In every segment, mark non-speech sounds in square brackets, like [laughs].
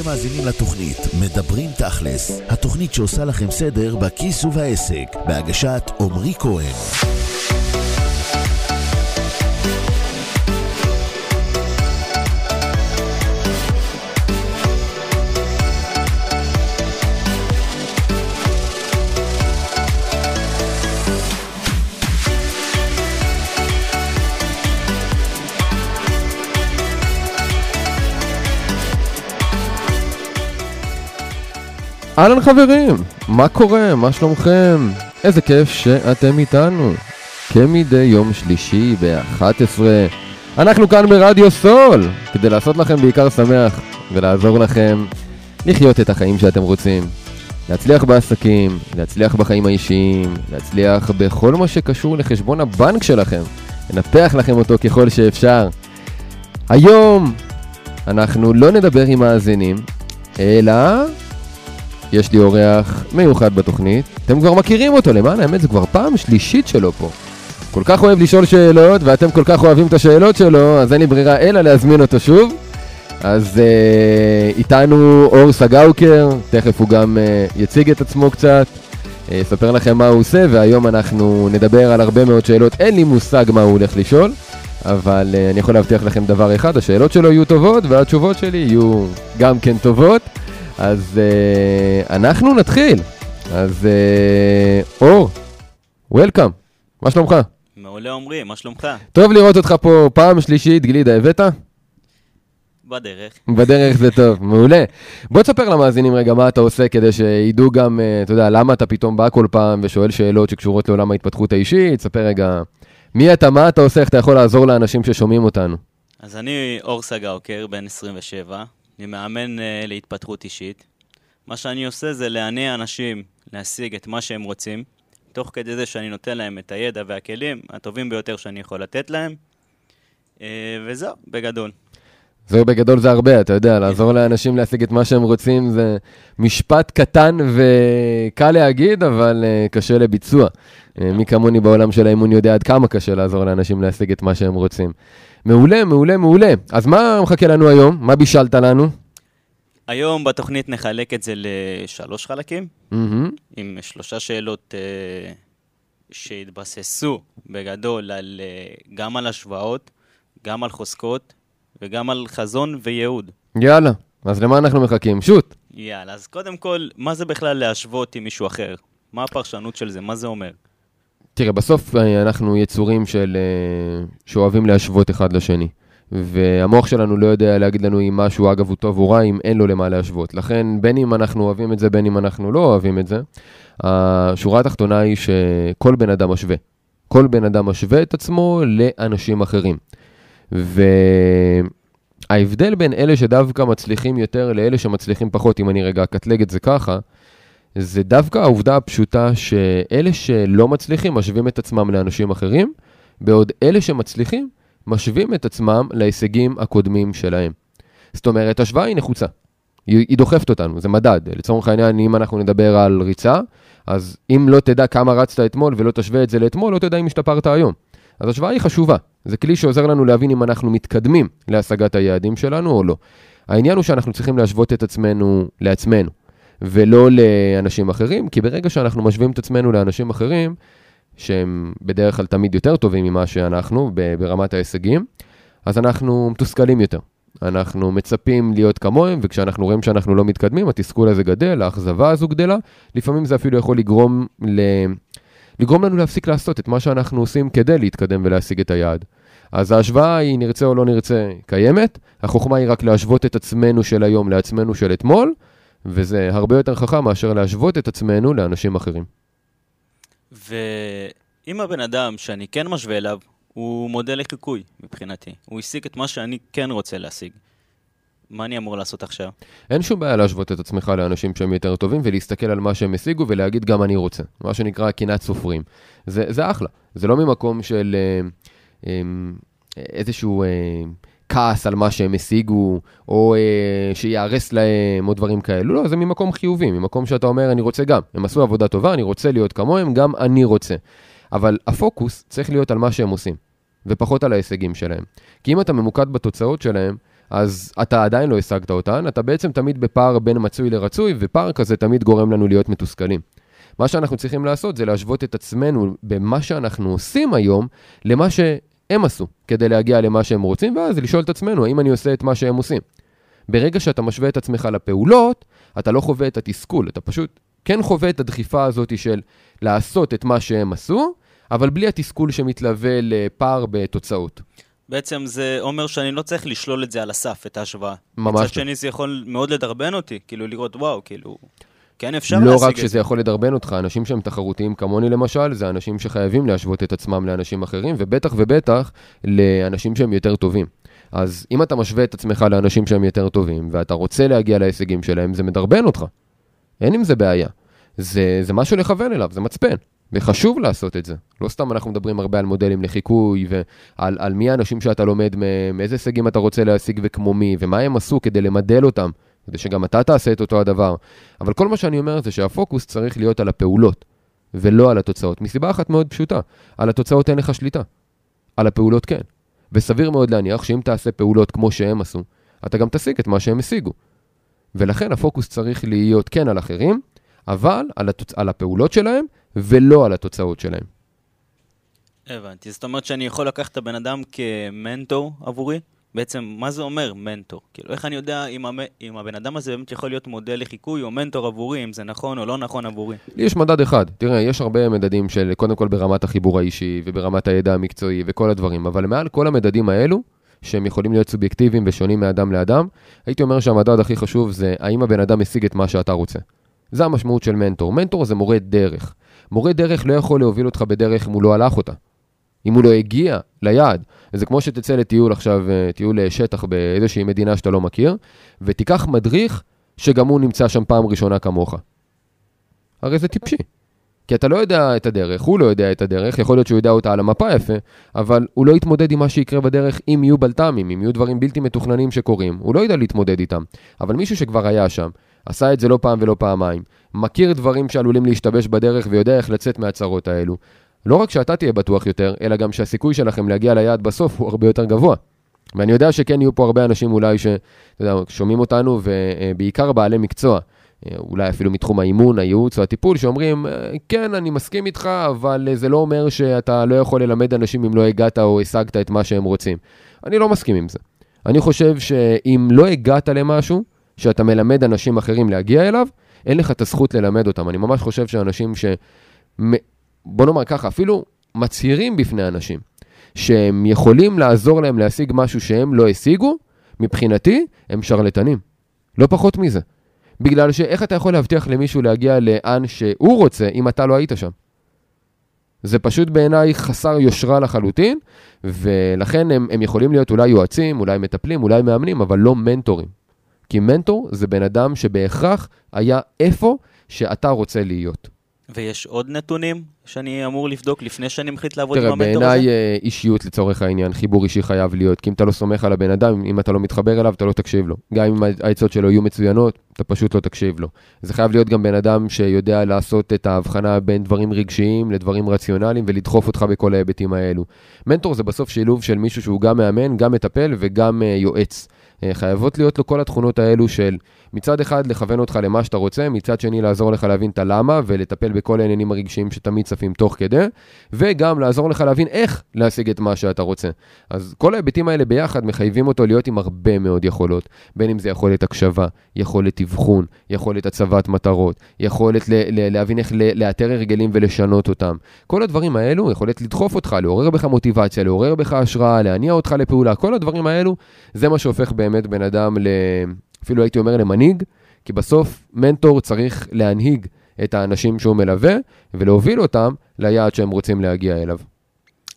אתם מאזינים לתוכנית מדברים תכלס, התוכנית שעושה לכם סדר בכיס ובעסק, בהגשת עמרי כהן. אהלן חברים, מה קורה? מה שלומכם? איזה כיף שאתם איתנו. כמדי יום שלישי ב-11, אנחנו כאן ברדיו סול, כדי לעשות לכם בעיקר שמח ולעזור לכם לחיות את החיים שאתם רוצים. להצליח בעסקים, להצליח בחיים האישיים, להצליח בכל מה שקשור לחשבון הבנק שלכם, לנפח לכם אותו ככל שאפשר. היום אנחנו לא נדבר עם מאזינים, אלא יש לי אורח מיוחד בתוכנית, אתם כבר מכירים אותו, למען האמת זה כבר פעם שלישית שלו פה. כל כך אוהב לשאול שאלות, ואתם כל כך אוהבים את השאלות שלו, אז אין לי ברירה אלא להזמין אותו שוב. אז אה, איתנו אור סגאוקר, תכף הוא גם אה, יציג את עצמו קצת, אה, יספר לכם מה הוא עושה, והיום אנחנו נדבר על הרבה מאוד שאלות, אין לי מושג מה הוא הולך לשאול, אבל אה, אני יכול להבטיח לכם דבר אחד, השאלות שלו יהיו טובות, והתשובות שלי יהיו גם כן טובות. אז uh, אנחנו נתחיל. אז uh, אור, וולקאם, מה שלומך? מעולה עמרי, מה שלומך? טוב לראות אותך פה פעם שלישית, גלידה, הבאת? בדרך. בדרך זה טוב, [laughs] מעולה. בוא תספר למאזינים רגע מה אתה עושה כדי שידעו גם, uh, אתה יודע, למה אתה פתאום בא כל פעם ושואל שאלות שקשורות לעולם ההתפתחות האישית, תספר רגע מי אתה, מה אתה עושה, איך אתה יכול לעזור לאנשים ששומעים אותנו. אז אני אור סגאוקר, בן 27, אני מאמן uh, להתפתחות אישית. מה שאני עושה זה להניע אנשים להשיג את מה שהם רוצים, תוך כדי זה שאני נותן להם את הידע והכלים הטובים ביותר שאני יכול לתת להם, uh, וזהו, בגדול. זהו בגדול זה הרבה, אתה יודע, לעזור לאנשים להשיג את מה שהם רוצים זה משפט קטן וקל להגיד, אבל uh, קשה לביצוע. Uh, מי כמוני בעולם של האימון יודע עד כמה קשה לעזור לאנשים להשיג את מה שהם רוצים. מעולה, מעולה, מעולה. אז מה מחכה לנו היום? מה בישלת לנו? היום בתוכנית נחלק את זה לשלוש חלקים, Mm-hmm. עם שלושה שאלות uh, שהתבססו בגדול על, uh, גם על השוואות, גם על חוזקות וגם על חזון וייעוד. יאללה, אז למה אנחנו מחכים? שוט. יאללה, אז קודם כל, מה זה בכלל להשוות עם מישהו אחר? מה הפרשנות של זה? מה זה אומר? תראה, בסוף אה, אנחנו יצורים של... אה, שאוהבים להשוות אחד לשני. והמוח שלנו לא יודע להגיד לנו אם משהו, אגב, הוא טוב או רע, אם אין לו למה להשוות. לכן, בין אם אנחנו אוהבים את זה, בין אם אנחנו לא אוהבים את זה, השורה התחתונה היא שכל בן אדם משווה. כל בן אדם משווה את עצמו לאנשים אחרים. וההבדל בין אלה שדווקא מצליחים יותר לאלה שמצליחים פחות, אם אני רגע אקטלג את זה ככה, זה דווקא העובדה הפשוטה שאלה שלא מצליחים משווים את עצמם לאנשים אחרים, בעוד אלה שמצליחים משווים את עצמם להישגים הקודמים שלהם. זאת אומרת, השוואה היא נחוצה. היא, דוחפת אותנו, זה מדד. לצורך העניין, אם אנחנו נדבר על ריצה, אז אם לא תדע כמה רצת אתמול ולא תשווה את זה לאתמול, לא תדע אם השתפרת היום. אז השוואה היא חשובה. זה כלי שעוזר לנו להבין אם אנחנו מתקדמים להשגת היעדים שלנו או לא. העניין הוא שאנחנו צריכים להשוות את עצמנו לעצמנו, ולא לאנשים אחרים, כי ברגע שאנחנו משווים את עצמנו לאנשים אחרים, שהם בדרך כלל תמיד יותר טובים ממה שאנחנו ברמת ההישגים, אז אנחנו מתוסכלים יותר. אנחנו מצפים להיות כמוהם, וכשאנחנו רואים שאנחנו לא מתקדמים, התסכול הזה גדל, האכזבה הזו גדלה, לפעמים זה אפילו יכול לגרום, ל... לגרום לנו להפסיק לעשות את מה שאנחנו עושים כדי להתקדם ולהשיג את היעד. אז ההשוואה היא, נרצה או לא נרצה, קיימת, החוכמה היא רק להשוות את עצמנו של היום לעצמנו של אתמול, וזה הרבה יותר חכם מאשר להשוות את עצמנו לאנשים אחרים. ואם הבן אדם שאני כן משווה אליו, הוא מודל לחיקוי מבחינתי. הוא השיג את מה שאני כן רוצה להשיג. מה אני אמור לעשות עכשיו? אין שום בעיה להשוות את עצמך לאנשים שהם יותר טובים ולהסתכל על מה שהם השיגו ולהגיד גם אני רוצה. מה שנקרא קנאת סופרים. זה, זה אחלה. זה לא ממקום של אה, אה, איזשהו אה, כעס על מה שהם השיגו, או אה, שיהרס להם, או דברים כאלו. לא, זה ממקום חיובי, ממקום שאתה אומר, אני רוצה גם. הם עשו עבודה טובה, אני רוצה להיות כמוהם, גם אני רוצה. אבל הפוקוס צריך להיות על מה שהם עושים, ופחות על ההישגים שלהם. כי אם אתה ממוקד בתוצאות שלהם, אז אתה עדיין לא השגת אותן, אתה בעצם תמיד בפער בין מצוי לרצוי, ופער כזה תמיד גורם לנו להיות מתוסכלים. מה שאנחנו צריכים לעשות זה להשוות את עצמנו במה שאנחנו עושים היום למה שהם עשו, כדי להגיע למה שהם רוצים, ואז לשאול את עצמנו, האם אני עושה את מה שהם עושים. ברגע שאתה משווה את עצמך לפעולות, אתה לא חווה את התסכול, אתה פשוט כן חווה את הדחיפה הזאת של לעשות את מה שהם עשו, אבל בלי התסכול שמתלווה לפער בתוצאות. בעצם זה אומר שאני לא צריך לשלול את זה על הסף, את ההשוואה. ממש מצד לא. שני זה יכול מאוד לדרבן אותי, כאילו לראות וואו, כאילו, כן אפשר לא להשיג רק את זה. שזה יכול לדרבן אותך, אנשים שהם תחרותיים כמוני למשל, זה אנשים שחייבים להשוות את עצמם לאנשים אחרים, ובטח ובטח לאנשים שהם יותר טובים. אז אם אתה משווה את עצמך לאנשים שהם יותר טובים, ואתה רוצה להגיע להישגים שלהם, זה מדרבן אותך. אין עם זה בעיה. זה, זה משהו לכוון אליו, זה מצפן. וחשוב לעשות את זה. לא סתם אנחנו מדברים הרבה על מודלים לחיקוי, ועל על מי האנשים שאתה לומד מהם, מאיזה הישגים אתה רוצה להשיג וכמו מי, ומה הם עשו כדי למדל אותם, כדי שגם אתה תעשה את אותו הדבר. אבל כל מה שאני אומר זה שהפוקוס צריך להיות על הפעולות, ולא על התוצאות, מסיבה אחת מאוד פשוטה, על התוצאות אין לך שליטה, על הפעולות כן. וסביר מאוד להניח שאם תעשה פעולות כמו שהם עשו, אתה גם תשיג את מה שהם השיגו. ולכן הפוקוס צריך להיות כן על אחרים, אבל על, התוצ... על הפעולות שלהם, ולא על התוצאות שלהם. הבנתי, זאת אומרת שאני יכול לקחת את הבן אדם כמנטור עבורי? בעצם, מה זה אומר מנטור? כאילו, איך אני יודע אם, המ... אם הבן אדם הזה באמת יכול להיות מודל לחיקוי או מנטור עבורי, אם זה נכון או לא נכון עבורי? לי יש מדד אחד, תראה, יש הרבה מדדים של קודם כל ברמת החיבור האישי וברמת הידע המקצועי וכל הדברים, אבל מעל כל המדדים האלו, שהם יכולים להיות סובייקטיביים ושונים מאדם לאדם, הייתי אומר שהמדד הכי חשוב זה האם הבן אדם משיג את מה שאתה רוצה. זה המשמעות של מנטור. מנטור זה מורה דרך. מורה דרך לא יכול להוביל אותך בדרך אם הוא לא הלך אותה. אם הוא לא הגיע ליעד. זה כמו שתצא לטיול עכשיו, אה, טיול שטח באיזושהי מדינה שאתה לא מכיר, ותיקח מדריך שגם הוא נמצא שם פעם ראשונה כמוך. הרי זה טיפשי. כי אתה לא יודע את הדרך, הוא לא יודע את הדרך, יכול להיות שהוא יודע אותה על המפה יפה, אבל הוא לא יתמודד עם מה שיקרה בדרך אם יהיו בלת"מים, אם יהיו דברים בלתי מתוכננים שקורים, הוא לא יודע להתמודד איתם. אבל מישהו שכבר היה שם, עשה את זה לא פעם ולא פעמיים, מכיר דברים שעלולים להשתבש בדרך ויודע איך לצאת מהצרות האלו, לא רק שאתה תהיה בטוח יותר, אלא גם שהסיכוי שלכם להגיע ליעד בסוף הוא הרבה יותר גבוה. ואני יודע שכן יהיו פה הרבה אנשים אולי שאתה יודע, שומעים אותנו, ובעיקר בעלי מקצוע, אולי אפילו מתחום האימון, הייעוץ או הטיפול, שאומרים, כן, אני מסכים איתך, אבל זה לא אומר שאתה לא יכול ללמד אנשים אם לא הגעת או השגת את מה שהם רוצים. אני לא מסכים עם זה. אני חושב שאם לא הגעת למשהו, שאתה מלמד אנשים אחרים להגיע אליו, אין לך את הזכות ללמד אותם. אני ממש חושב שאנשים ש... בוא נאמר ככה, אפילו מצהירים בפני אנשים, שהם יכולים לעזור להם להשיג משהו שהם לא השיגו, מבחינתי, הם שרלטנים. לא פחות מזה. בגלל שאיך אתה יכול להבטיח למישהו להגיע לאן שהוא רוצה, אם אתה לא היית שם? זה פשוט בעיניי חסר יושרה לחלוטין, ולכן הם, הם יכולים להיות אולי יועצים, אולי מטפלים, אולי מאמנים, אבל לא מנטורים. כי מנטור זה בן אדם שבהכרח היה איפה שאתה רוצה להיות. ויש עוד נתונים שאני אמור לבדוק לפני שאני מחליט לעבוד עם תראה, המנטור הזה? בעיניי אה, אישיות לצורך העניין, חיבור אישי חייב להיות, כי אם אתה לא סומך על הבן אדם, אם אתה לא מתחבר אליו, אתה לא תקשיב לו. גם אם העצות שלו יהיו מצוינות, אתה פשוט לא תקשיב לו. זה חייב להיות גם בן אדם שיודע לעשות את ההבחנה בין דברים רגשיים לדברים רציונליים ולדחוף אותך בכל ההיבטים האלו. מנטור זה בסוף שילוב של מישהו שהוא גם מאמן, גם מטפל וגם אה, יועץ. אה, חייבות להיות לו כל התכונות האלו של מצד אחד לכוון אותך למה שאתה רוצה, מצד שני לעזור לך להבין את הלמה ולטפל בכל העניינים הרגשיים שתמיד צפים תוך כדי, וגם לעזור לך להבין איך להשיג את מה שאתה רוצה. אז כל ההיבטים האלה ביחד מחייבים אותו להיות עם הרבה מאוד יכולות, בין אם זה יכולת הקשבה, יכולת אבחון, יכולת הצבת מטרות, יכולת ל- ל- להבין איך ל- לאתר הרגלים ולשנות אותם. כל הדברים האלו יכולת לדחוף אותך, לעורר בך מוטיבציה, לעורר בך השראה, להניע אותך לפעולה, כל הדברים האלו, זה מה שהופך באמת בן אדם ל... אפילו הייתי אומר למנהיג, כי בסוף מנטור צריך להנהיג את האנשים שהוא מלווה ולהוביל אותם ליעד שהם רוצים להגיע אליו.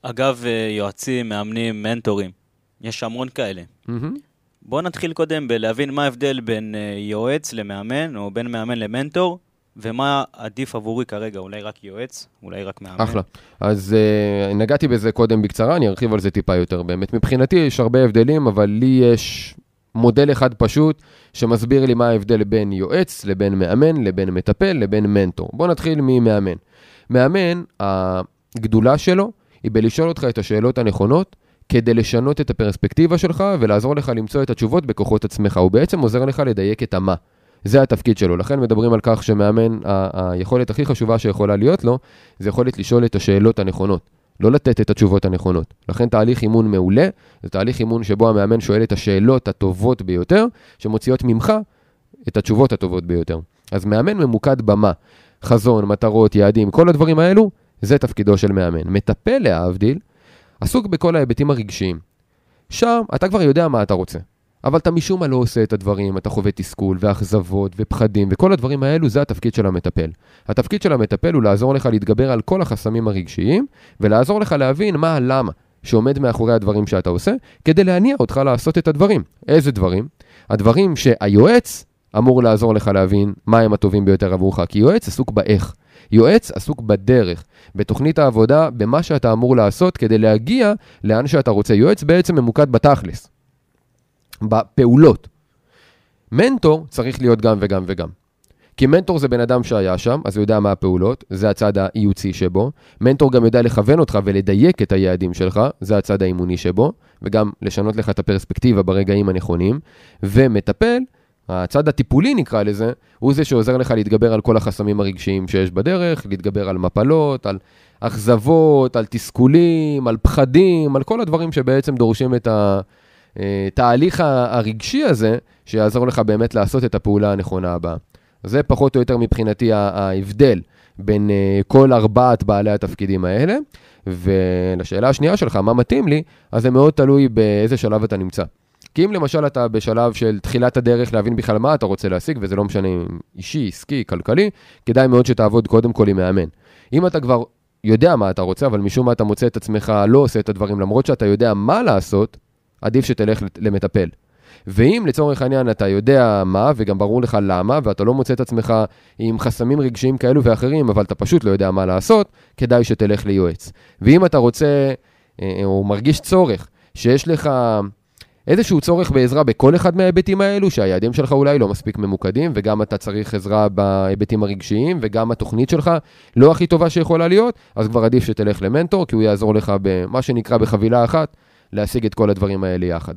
אגב, אה, יועצים, מאמנים, מנטורים, יש המון כאלה. בואו נתחיל קודם בלהבין מה ההבדל בין אה, יועץ למאמן, או בין מאמן למנטור, ומה עדיף עבורי כרגע, אולי רק יועץ, אולי רק מאמן. אחלה. אז uh, נגעתי בזה קודם בקצרה, אני ארחיב על זה טיפה יותר. באמת, מבחינתי יש הרבה הבדלים, אבל לי יש מודל אחד פשוט שמסביר לי מה ההבדל בין יועץ לבין מאמן, לבין מטפל, לבין מנטור. בואו נתחיל ממאמן. מאמן, הגדולה שלו היא בלשאול אותך את השאלות הנכונות, כדי לשנות את הפרספקטיבה שלך ולעזור לך למצוא את התשובות בכוחות עצמך. הוא בעצם עוזר לך לדייק את המה. זה התפקיד שלו. לכן מדברים על כך שמאמן, היכולת הכי חשובה שיכולה להיות לו, זה יכולת לשאול את השאלות הנכונות. לא לתת את התשובות הנכונות. לכן תהליך אימון מעולה, זה תהליך אימון שבו המאמן שואל את השאלות הטובות ביותר, שמוציאות ממך את התשובות הטובות ביותר. אז מאמן ממוקד במה, חזון, מטרות, יעדים, כל הדברים האלו, זה תפקידו של מאמן. מטפל, להבדיל, עסוק בכל ההיבטים הרגשיים. שם אתה כבר יודע מה אתה רוצה, אבל אתה משום מה לא עושה את הדברים, אתה חווה תסכול ואכזבות ופחדים, וכל הדברים האלו זה התפקיד של המטפל. התפקיד של המטפל הוא לעזור לך להתגבר על כל החסמים הרגשיים, ולעזור לך להבין מה הלמה שעומד מאחורי הדברים שאתה עושה, כדי להניע אותך לעשות את הדברים. איזה דברים? הדברים שהיועץ אמור לעזור לך להבין מה הם הטובים ביותר עבורך, כי יועץ עסוק באיך. יועץ עסוק בדרך, בתוכנית העבודה, במה שאתה אמור לעשות כדי להגיע לאן שאתה רוצה. יועץ בעצם ממוקד בתכלס, בפעולות. מנטור צריך להיות גם וגם וגם. כי מנטור זה בן אדם שהיה שם, אז הוא יודע מה הפעולות, זה הצד האיוצי שבו. מנטור גם יודע לכוון אותך ולדייק את היעדים שלך, זה הצד האימוני שבו, וגם לשנות לך את הפרספקטיבה ברגעים הנכונים. ומטפל, הצד הטיפולי נקרא לזה, הוא זה שעוזר לך להתגבר על כל החסמים הרגשיים שיש בדרך, להתגבר על מפלות, על אכזבות, על תסכולים, על פחדים, על כל הדברים שבעצם דורשים את התהליך הרגשי הזה, שיעזור לך באמת לעשות את הפעולה הנכונה הבאה. זה פחות או יותר מבחינתי ההבדל בין כל ארבעת בעלי התפקידים האלה. ולשאלה השנייה שלך, מה מתאים לי, אז זה מאוד תלוי באיזה שלב אתה נמצא. כי אם למשל אתה בשלב של תחילת הדרך להבין בכלל מה אתה רוצה להשיג, וזה לא משנה אם אישי, עסקי, כלכלי, כדאי מאוד שתעבוד קודם כל עם מאמן. אם אתה כבר יודע מה אתה רוצה, אבל משום מה אתה מוצא את עצמך לא עושה את הדברים, למרות שאתה יודע מה לעשות, עדיף שתלך למטפל. ואם לצורך העניין אתה יודע מה, וגם ברור לך למה, ואתה לא מוצא את עצמך עם חסמים רגשיים כאלו ואחרים, אבל אתה פשוט לא יודע מה לעשות, כדאי שתלך ליועץ. ואם אתה רוצה, אה, או מרגיש צורך, שיש לך איזשהו צורך בעזרה בכל אחד מההיבטים האלו, שהיעדים שלך אולי לא מספיק ממוקדים, וגם אתה צריך עזרה בהיבטים הרגשיים, וגם התוכנית שלך לא הכי טובה שיכולה להיות, אז כבר עדיף שתלך למנטור, כי הוא יעזור לך במה שנקרא בחבילה אחת, להשיג את כל הדברים האלה יחד.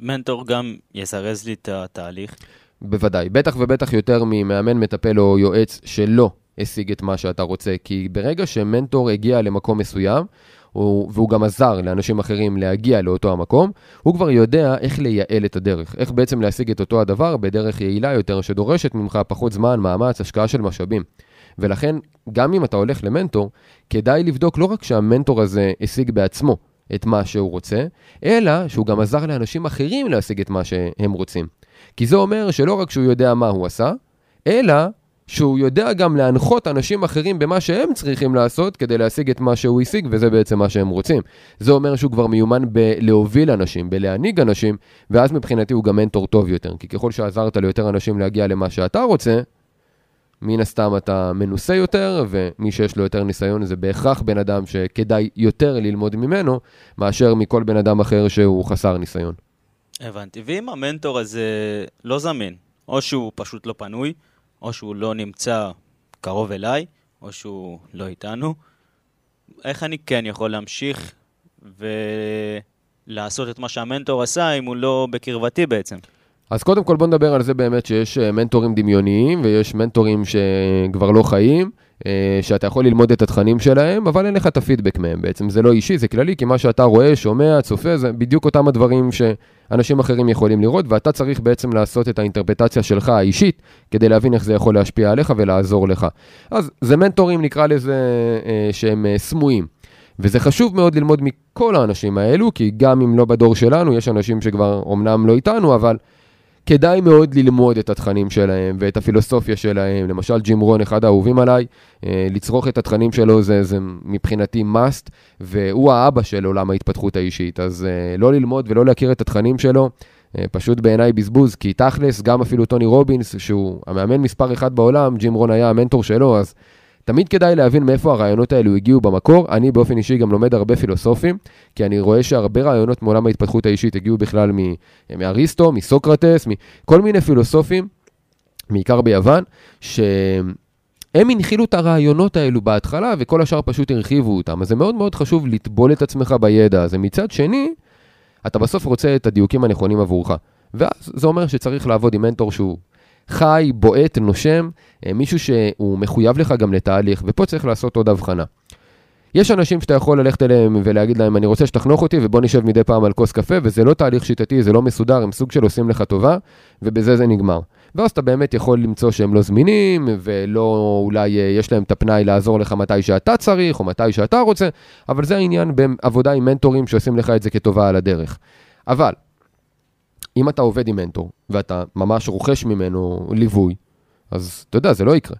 מנטור גם יזרז לי את התהליך. בוודאי, בטח ובטח יותר ממאמן, מטפל או יועץ שלא השיג את מה שאתה רוצה, כי ברגע שמנטור הגיע למקום מסוים, הוא, והוא גם עזר לאנשים אחרים להגיע לאותו המקום, הוא כבר יודע איך לייעל את הדרך, איך בעצם להשיג את אותו הדבר בדרך יעילה יותר, שדורשת ממך פחות זמן, מאמץ, השקעה של משאבים. ולכן, גם אם אתה הולך למנטור, כדאי לבדוק לא רק שהמנטור הזה השיג בעצמו את מה שהוא רוצה, אלא שהוא גם עזר לאנשים אחרים להשיג את מה שהם רוצים. כי זה אומר שלא רק שהוא יודע מה הוא עשה, אלא שהוא יודע גם להנחות אנשים אחרים במה שהם צריכים לעשות כדי להשיג את מה שהוא השיג, וזה בעצם מה שהם רוצים. זה אומר שהוא כבר מיומן בלהוביל אנשים, בלהנהיג אנשים, ואז מבחינתי הוא גם מנטור טוב יותר. כי ככל שעזרת ליותר אנשים להגיע למה שאתה רוצה, מן הסתם אתה מנוסה יותר, ומי שיש לו יותר ניסיון זה בהכרח בן אדם שכדאי יותר ללמוד ממנו, מאשר מכל בן אדם אחר שהוא חסר ניסיון. הבנתי. ואם המנטור הזה לא זמין, או שהוא פשוט לא פנוי, או שהוא לא נמצא קרוב אליי, או שהוא לא איתנו, איך אני כן יכול להמשיך ולעשות את מה שהמנטור עשה אם הוא לא בקרבתי בעצם? אז קודם כל בוא נדבר על זה באמת שיש אה, מנטורים דמיוניים ויש מנטורים שכבר לא חיים, אה, שאתה יכול ללמוד את התכנים שלהם, אבל אין לך את הפידבק מהם בעצם. זה לא אישי, זה כללי, כי מה שאתה רואה, שומע, צופה, זה בדיוק אותם הדברים שאנשים אחרים יכולים לראות, ואתה צריך בעצם לעשות את האינטרפטציה שלך האישית, כדי להבין איך זה יכול להשפיע עליך ולעזור לך. אז זה מנטורים, נקרא לזה, אה, שהם סמויים. וזה חשוב מאוד ללמוד מכל האנשים האלו, כי גם אם לא בדור שלנו, יש אנשים שכבר אומנם לא איתנו, אבל כדאי מאוד ללמוד את התכנים שלהם ואת הפילוסופיה שלהם. למשל, ג'ים רון, אחד האהובים עליי, אה, לצרוך את התכנים שלו זה, זה מבחינתי must, והוא האבא של עולם ההתפתחות האישית. אז אה, לא ללמוד ולא להכיר את התכנים שלו, אה, פשוט בעיניי בזבוז, כי תכלס, גם אפילו טוני רובינס, שהוא המאמן מספר אחד בעולם, ג'ים רון היה המנטור שלו, אז תמיד כדאי להבין מאיפה הרעיונות האלו הגיעו במקור. אני באופן אישי גם לומד הרבה פילוסופים, כי אני רואה שהרבה רעיונות מעולם ההתפתחות האישית הגיעו בכלל מאריסטו, מסוקרטס, מכל מיני פילוסופים, בעיקר ביוון, ש... הם הנחילו את הרעיונות האלו בהתחלה, וכל השאר פשוט הרחיבו אותם. אז זה מאוד מאוד חשוב לטבול את עצמך בידע הזה. מצד שני, אתה בסוף רוצה את הדיוקים הנכונים עבורך. ואז זה אומר שצריך לעבוד עם מנטור שהוא חי, בועט, נושם, אה, מישהו שהוא מחויב לך גם לתהליך, ופה צריך לעשות עוד הבחנה. יש אנשים שאתה יכול ללכת אליהם ולהגיד להם, אני רוצה שתחנוך אותי ובוא נשב מדי פעם על כוס קפה, וזה לא תהליך שיטתי, זה לא מסודר, הם סוג של עושים לך טובה, ובזה זה נגמר. ואז אתה באמת יכול למצוא שהם לא זמינים, ולא אולי אה, יש להם את הפנאי לעזור לך מתי שאתה צריך, או מתי שאתה רוצה, אבל זה העניין בעבודה עם מנטורים שעושים לך את זה כטובה על הדרך. אבל, אם אתה עובד עם מנטור, ואתה ממש רוכש ממנו ליווי, אז אתה יודע, זה לא יקרה.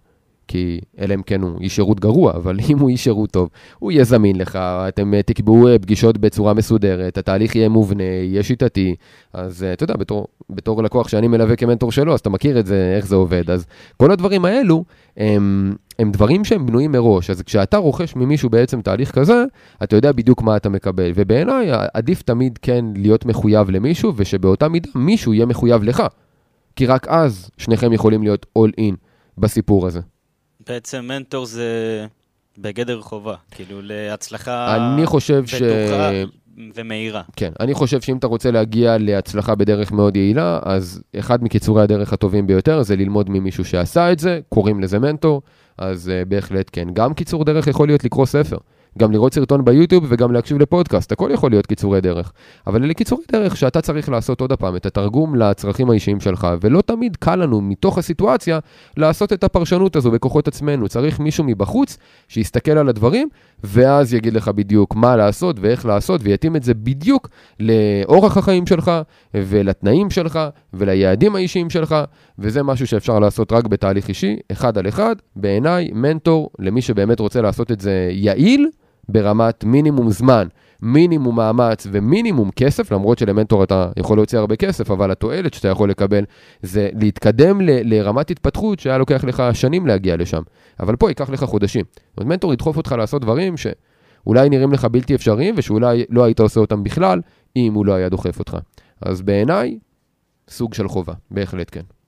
כי אלא אם כן הוא איש שירות גרוע, אבל [laughs] אם הוא איש שירות טוב, הוא יהיה זמין לך, אתם אה, תקבעו אה, פגישות בצורה מסודרת, התהליך יהיה מובנה, יהיה שיטתי, אז אה, אתה יודע, בתור, בתור לקוח שאני מלווה כמנטור שלו, אז אתה מכיר את זה, איך זה עובד. אז כל הדברים האלו הם, הם דברים שהם בנויים מראש, אז כשאתה רוכש ממישהו בעצם תהליך כזה, אתה יודע בדיוק מה אתה מקבל. ובעיניי עדיף תמיד כן להיות מחויב למישהו, ושבאותה מידה מישהו יהיה מחויב לך. כי רק אז שניכם יכולים להיות all in בסיפור הזה. בעצם מנטור זה בגדר חובה, כאילו להצלחה אני חושב ש... בטוחה ומהירה. כן, אני חושב שאם אתה רוצה להגיע להצלחה בדרך מאוד יעילה, אז אחד מקיצורי הדרך הטובים ביותר זה ללמוד ממישהו שעשה את זה, קוראים לזה מנטור, אז uh, בהחלט כן. גם קיצור דרך יכול להיות לקרוא ספר. גם לראות סרטון ביוטיוב וגם להקשיב לפודקאסט, הכל יכול להיות קיצורי דרך. אבל אלה קיצורי דרך שאתה צריך לעשות עוד פעם את התרגום לצרכים האישיים שלך, ולא תמיד קל לנו מתוך הסיטואציה לעשות את הפרשנות הזו בכוחות עצמנו. צריך מישהו מבחוץ שיסתכל על הדברים, ואז יגיד לך בדיוק מה לעשות ואיך לעשות, ויתאים את זה בדיוק לאורח החיים שלך, ולתנאים שלך, וליעדים האישיים שלך, וזה משהו שאפשר לעשות רק בתהליך אישי, אחד על אחד. בעיניי, מנטור, למי שבאמת רוצה לעשות את זה יעיל, ברמת מינימום זמן, מינימום מאמץ ומינימום כסף, למרות שלמנטור אתה יכול להוציא הרבה כסף, אבל התועלת שאתה יכול לקבל זה להתקדם ל- לרמת התפתחות שהיה לוקח לך שנים להגיע לשם. אבל פה ייקח לך חודשים. זאת אומרת, מנטור ידחוף אותך לעשות דברים שאולי נראים לך בלתי אפשריים, ושאולי לא היית עושה אותם בכלל, אם הוא לא היה דוחף אותך. אז בעיניי, סוג של חובה, בהחלט כן.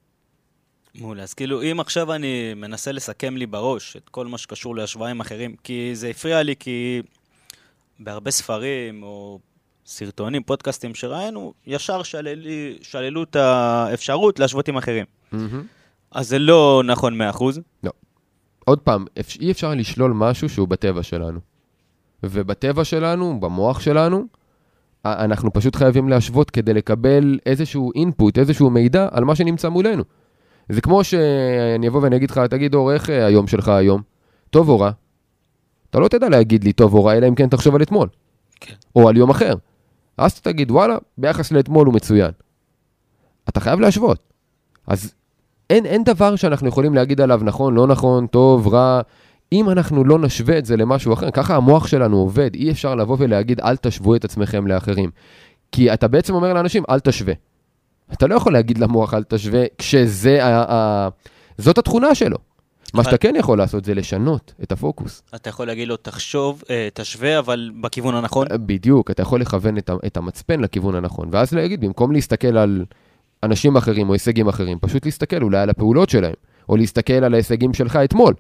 מעולה, אז כאילו אם עכשיו אני מנסה לסכם לי בראש את כל מה שקשור להשוואה עם אחרים, כי זה הפריע לי כי בהרבה ספרים או סרטונים, פודקאסטים שראינו, ישר שללי, שללו את האפשרות להשוות עם אחרים. Mm-hmm. אז זה לא נכון 100%. לא. עוד פעם, אי אפשר לשלול משהו שהוא בטבע שלנו. ובטבע שלנו, במוח שלנו, אנחנו פשוט חייבים להשוות כדי לקבל איזשהו אינפוט, איזשהו מידע על מה שנמצא מולנו. זה כמו שאני אבוא ואני אגיד לך, תגיד אור, איך אה, היום שלך היום? טוב או רע? אתה לא תדע להגיד לי טוב או רע, אלא אם כן תחשוב על אתמול. כן. או על יום אחר. אז אתה תגיד, וואלה, ביחס לאתמול הוא מצוין. אתה חייב להשוות. אז אין, אין דבר שאנחנו יכולים להגיד עליו נכון, לא נכון, טוב, רע. אם אנחנו לא נשווה את זה למשהו אחר, ככה המוח שלנו עובד, אי אפשר לבוא ולהגיד, אל תשוו את עצמכם לאחרים. כי אתה בעצם אומר לאנשים, אל תשווה. אתה לא יכול להגיד למוח אל תשווה, כשזה, ה, ה, זאת התכונה שלו. מה שאתה כן יכול לעשות זה לשנות את הפוקוס. אתה יכול להגיד לו, תחשוב, אה, תשווה, אבל בכיוון הנכון. אה, בדיוק, אתה יכול לכוון את המצפן לכיוון הנכון, ואז להגיד, במקום להסתכל על אנשים אחרים או הישגים אחרים, פשוט להסתכל אולי על הפעולות שלהם, או להסתכל על ההישגים שלך אתמול.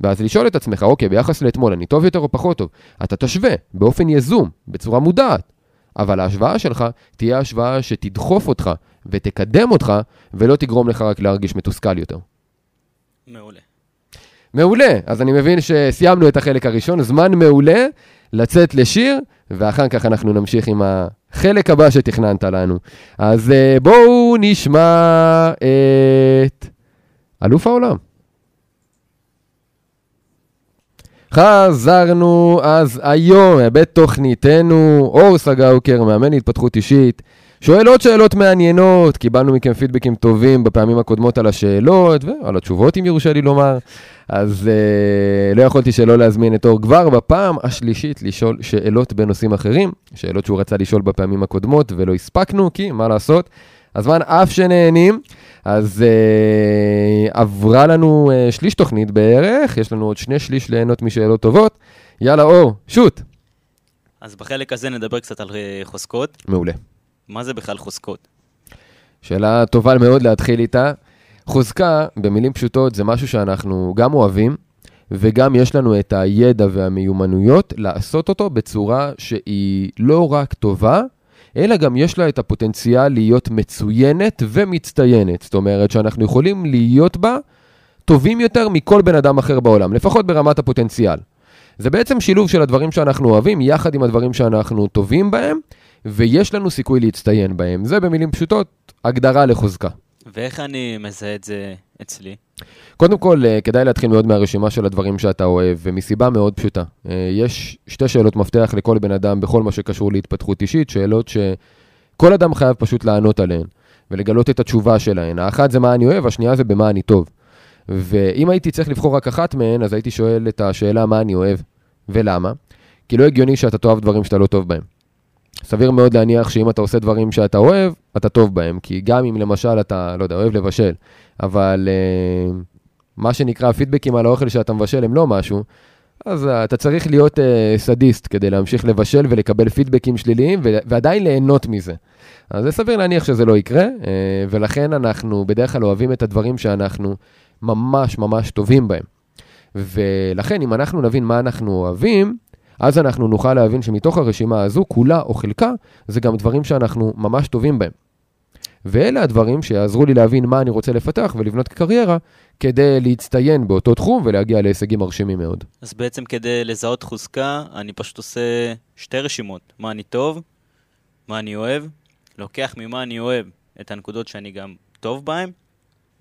ואז לשאול את עצמך, אוקיי, ביחס לאתמול, אני טוב יותר או פחות טוב? אתה תשווה, באופן יזום, בצורה מודעת. אבל ההשוואה שלך תהיה השוואה שתדחוף אותך ותקדם אותך, ולא תגרום לך רק להרגיש מתוסכל יותר. מעולה. מעולה, אז אני מבין שסיימנו את החלק הראשון, זמן מעולה לצאת לשיר, ואחר כך אנחנו נמשיך עם החלק הבא שתכננת לנו. אז uh, בואו נשמע את אלוף העולם. חזרנו אז היום בתוכניתנו, אור סגאוקר, מאמן להתפתחות אישית. שואל עוד שאלות מעניינות, קיבלנו מכם פידבקים טובים בפעמים הקודמות על השאלות ועל התשובות, אם יורשה לי לומר. אז אה, לא יכולתי שלא להזמין את אור כבר בפעם השלישית לשאול שאלות בנושאים אחרים, שאלות שהוא רצה לשאול בפעמים הקודמות ולא הספקנו, כי מה לעשות, הזמן אף שנהנים. אז אה, עברה לנו אה, שליש תוכנית בערך, יש לנו עוד שני שליש ליהנות משאלות טובות. יאללה, אור, שוט. אז בחלק הזה נדבר קצת על אה, חוזקות. מעולה. מה זה בכלל חוזקות? שאלה טובה מאוד להתחיל איתה. חוזקה, במילים פשוטות, זה משהו שאנחנו גם אוהבים, וגם יש לנו את הידע והמיומנויות לעשות אותו בצורה שהיא לא רק טובה, אלא גם יש לה את הפוטנציאל להיות מצוינת ומצטיינת. זאת אומרת שאנחנו יכולים להיות בה טובים יותר מכל בן אדם אחר בעולם, לפחות ברמת הפוטנציאל. זה בעצם שילוב של הדברים שאנחנו אוהבים, יחד עם הדברים שאנחנו טובים בהם, ויש לנו סיכוי להצטיין בהם. זה במילים פשוטות, הגדרה לחוזקה. ואיך אני מזהה את זה אצלי? קודם כל, אה, כדאי להתחיל מאוד מהרשימה של הדברים שאתה אוהב, ומסיבה מאוד פשוטה. אה, יש שתי שאלות מפתח לכל בן אדם בכל מה שקשור להתפתחות אישית, שאלות שכל אדם חייב פשוט לענות עליהן, ולגלות את התשובה שלהן. האחת זה מה אני אוהב, השנייה זה במה אני טוב. ואם הייתי צריך לבחור רק אחת מהן, אז הייתי שואל את השאלה מה אני אוהב ולמה. כי לא הגיוני שאתה תאהב דברים שאתה לא טוב בהם. סביר מאוד להניח שאם אתה עושה דברים שאתה אוהב, אתה טוב בהם. כי גם אם למשל אתה, לא יודע, אוהב לבשל, אבל uh, מה שנקרא פידבקים על האוכל שאתה מבשל הם לא משהו, אז uh, אתה צריך להיות uh, סדיסט כדי להמשיך לבשל ולקבל פידבקים שליליים ועדיין ליהנות מזה. אז זה סביר להניח שזה לא יקרה, uh, ולכן אנחנו בדרך כלל אוהבים את הדברים שאנחנו ממש ממש טובים בהם. ולכן, אם אנחנו נבין מה אנחנו אוהבים, אז אנחנו נוכל להבין שמתוך הרשימה הזו, כולה או חלקה, זה גם דברים שאנחנו ממש טובים בהם. ואלה הדברים שיעזרו לי להבין מה אני רוצה לפתח ולבנות קריירה כדי להצטיין באותו תחום ולהגיע להישגים מרשימים מאוד. אז בעצם כדי לזהות חוזקה, אני פשוט עושה שתי רשימות, מה אני טוב, מה אני אוהב, לוקח ממה אני אוהב את הנקודות שאני גם טוב בהן,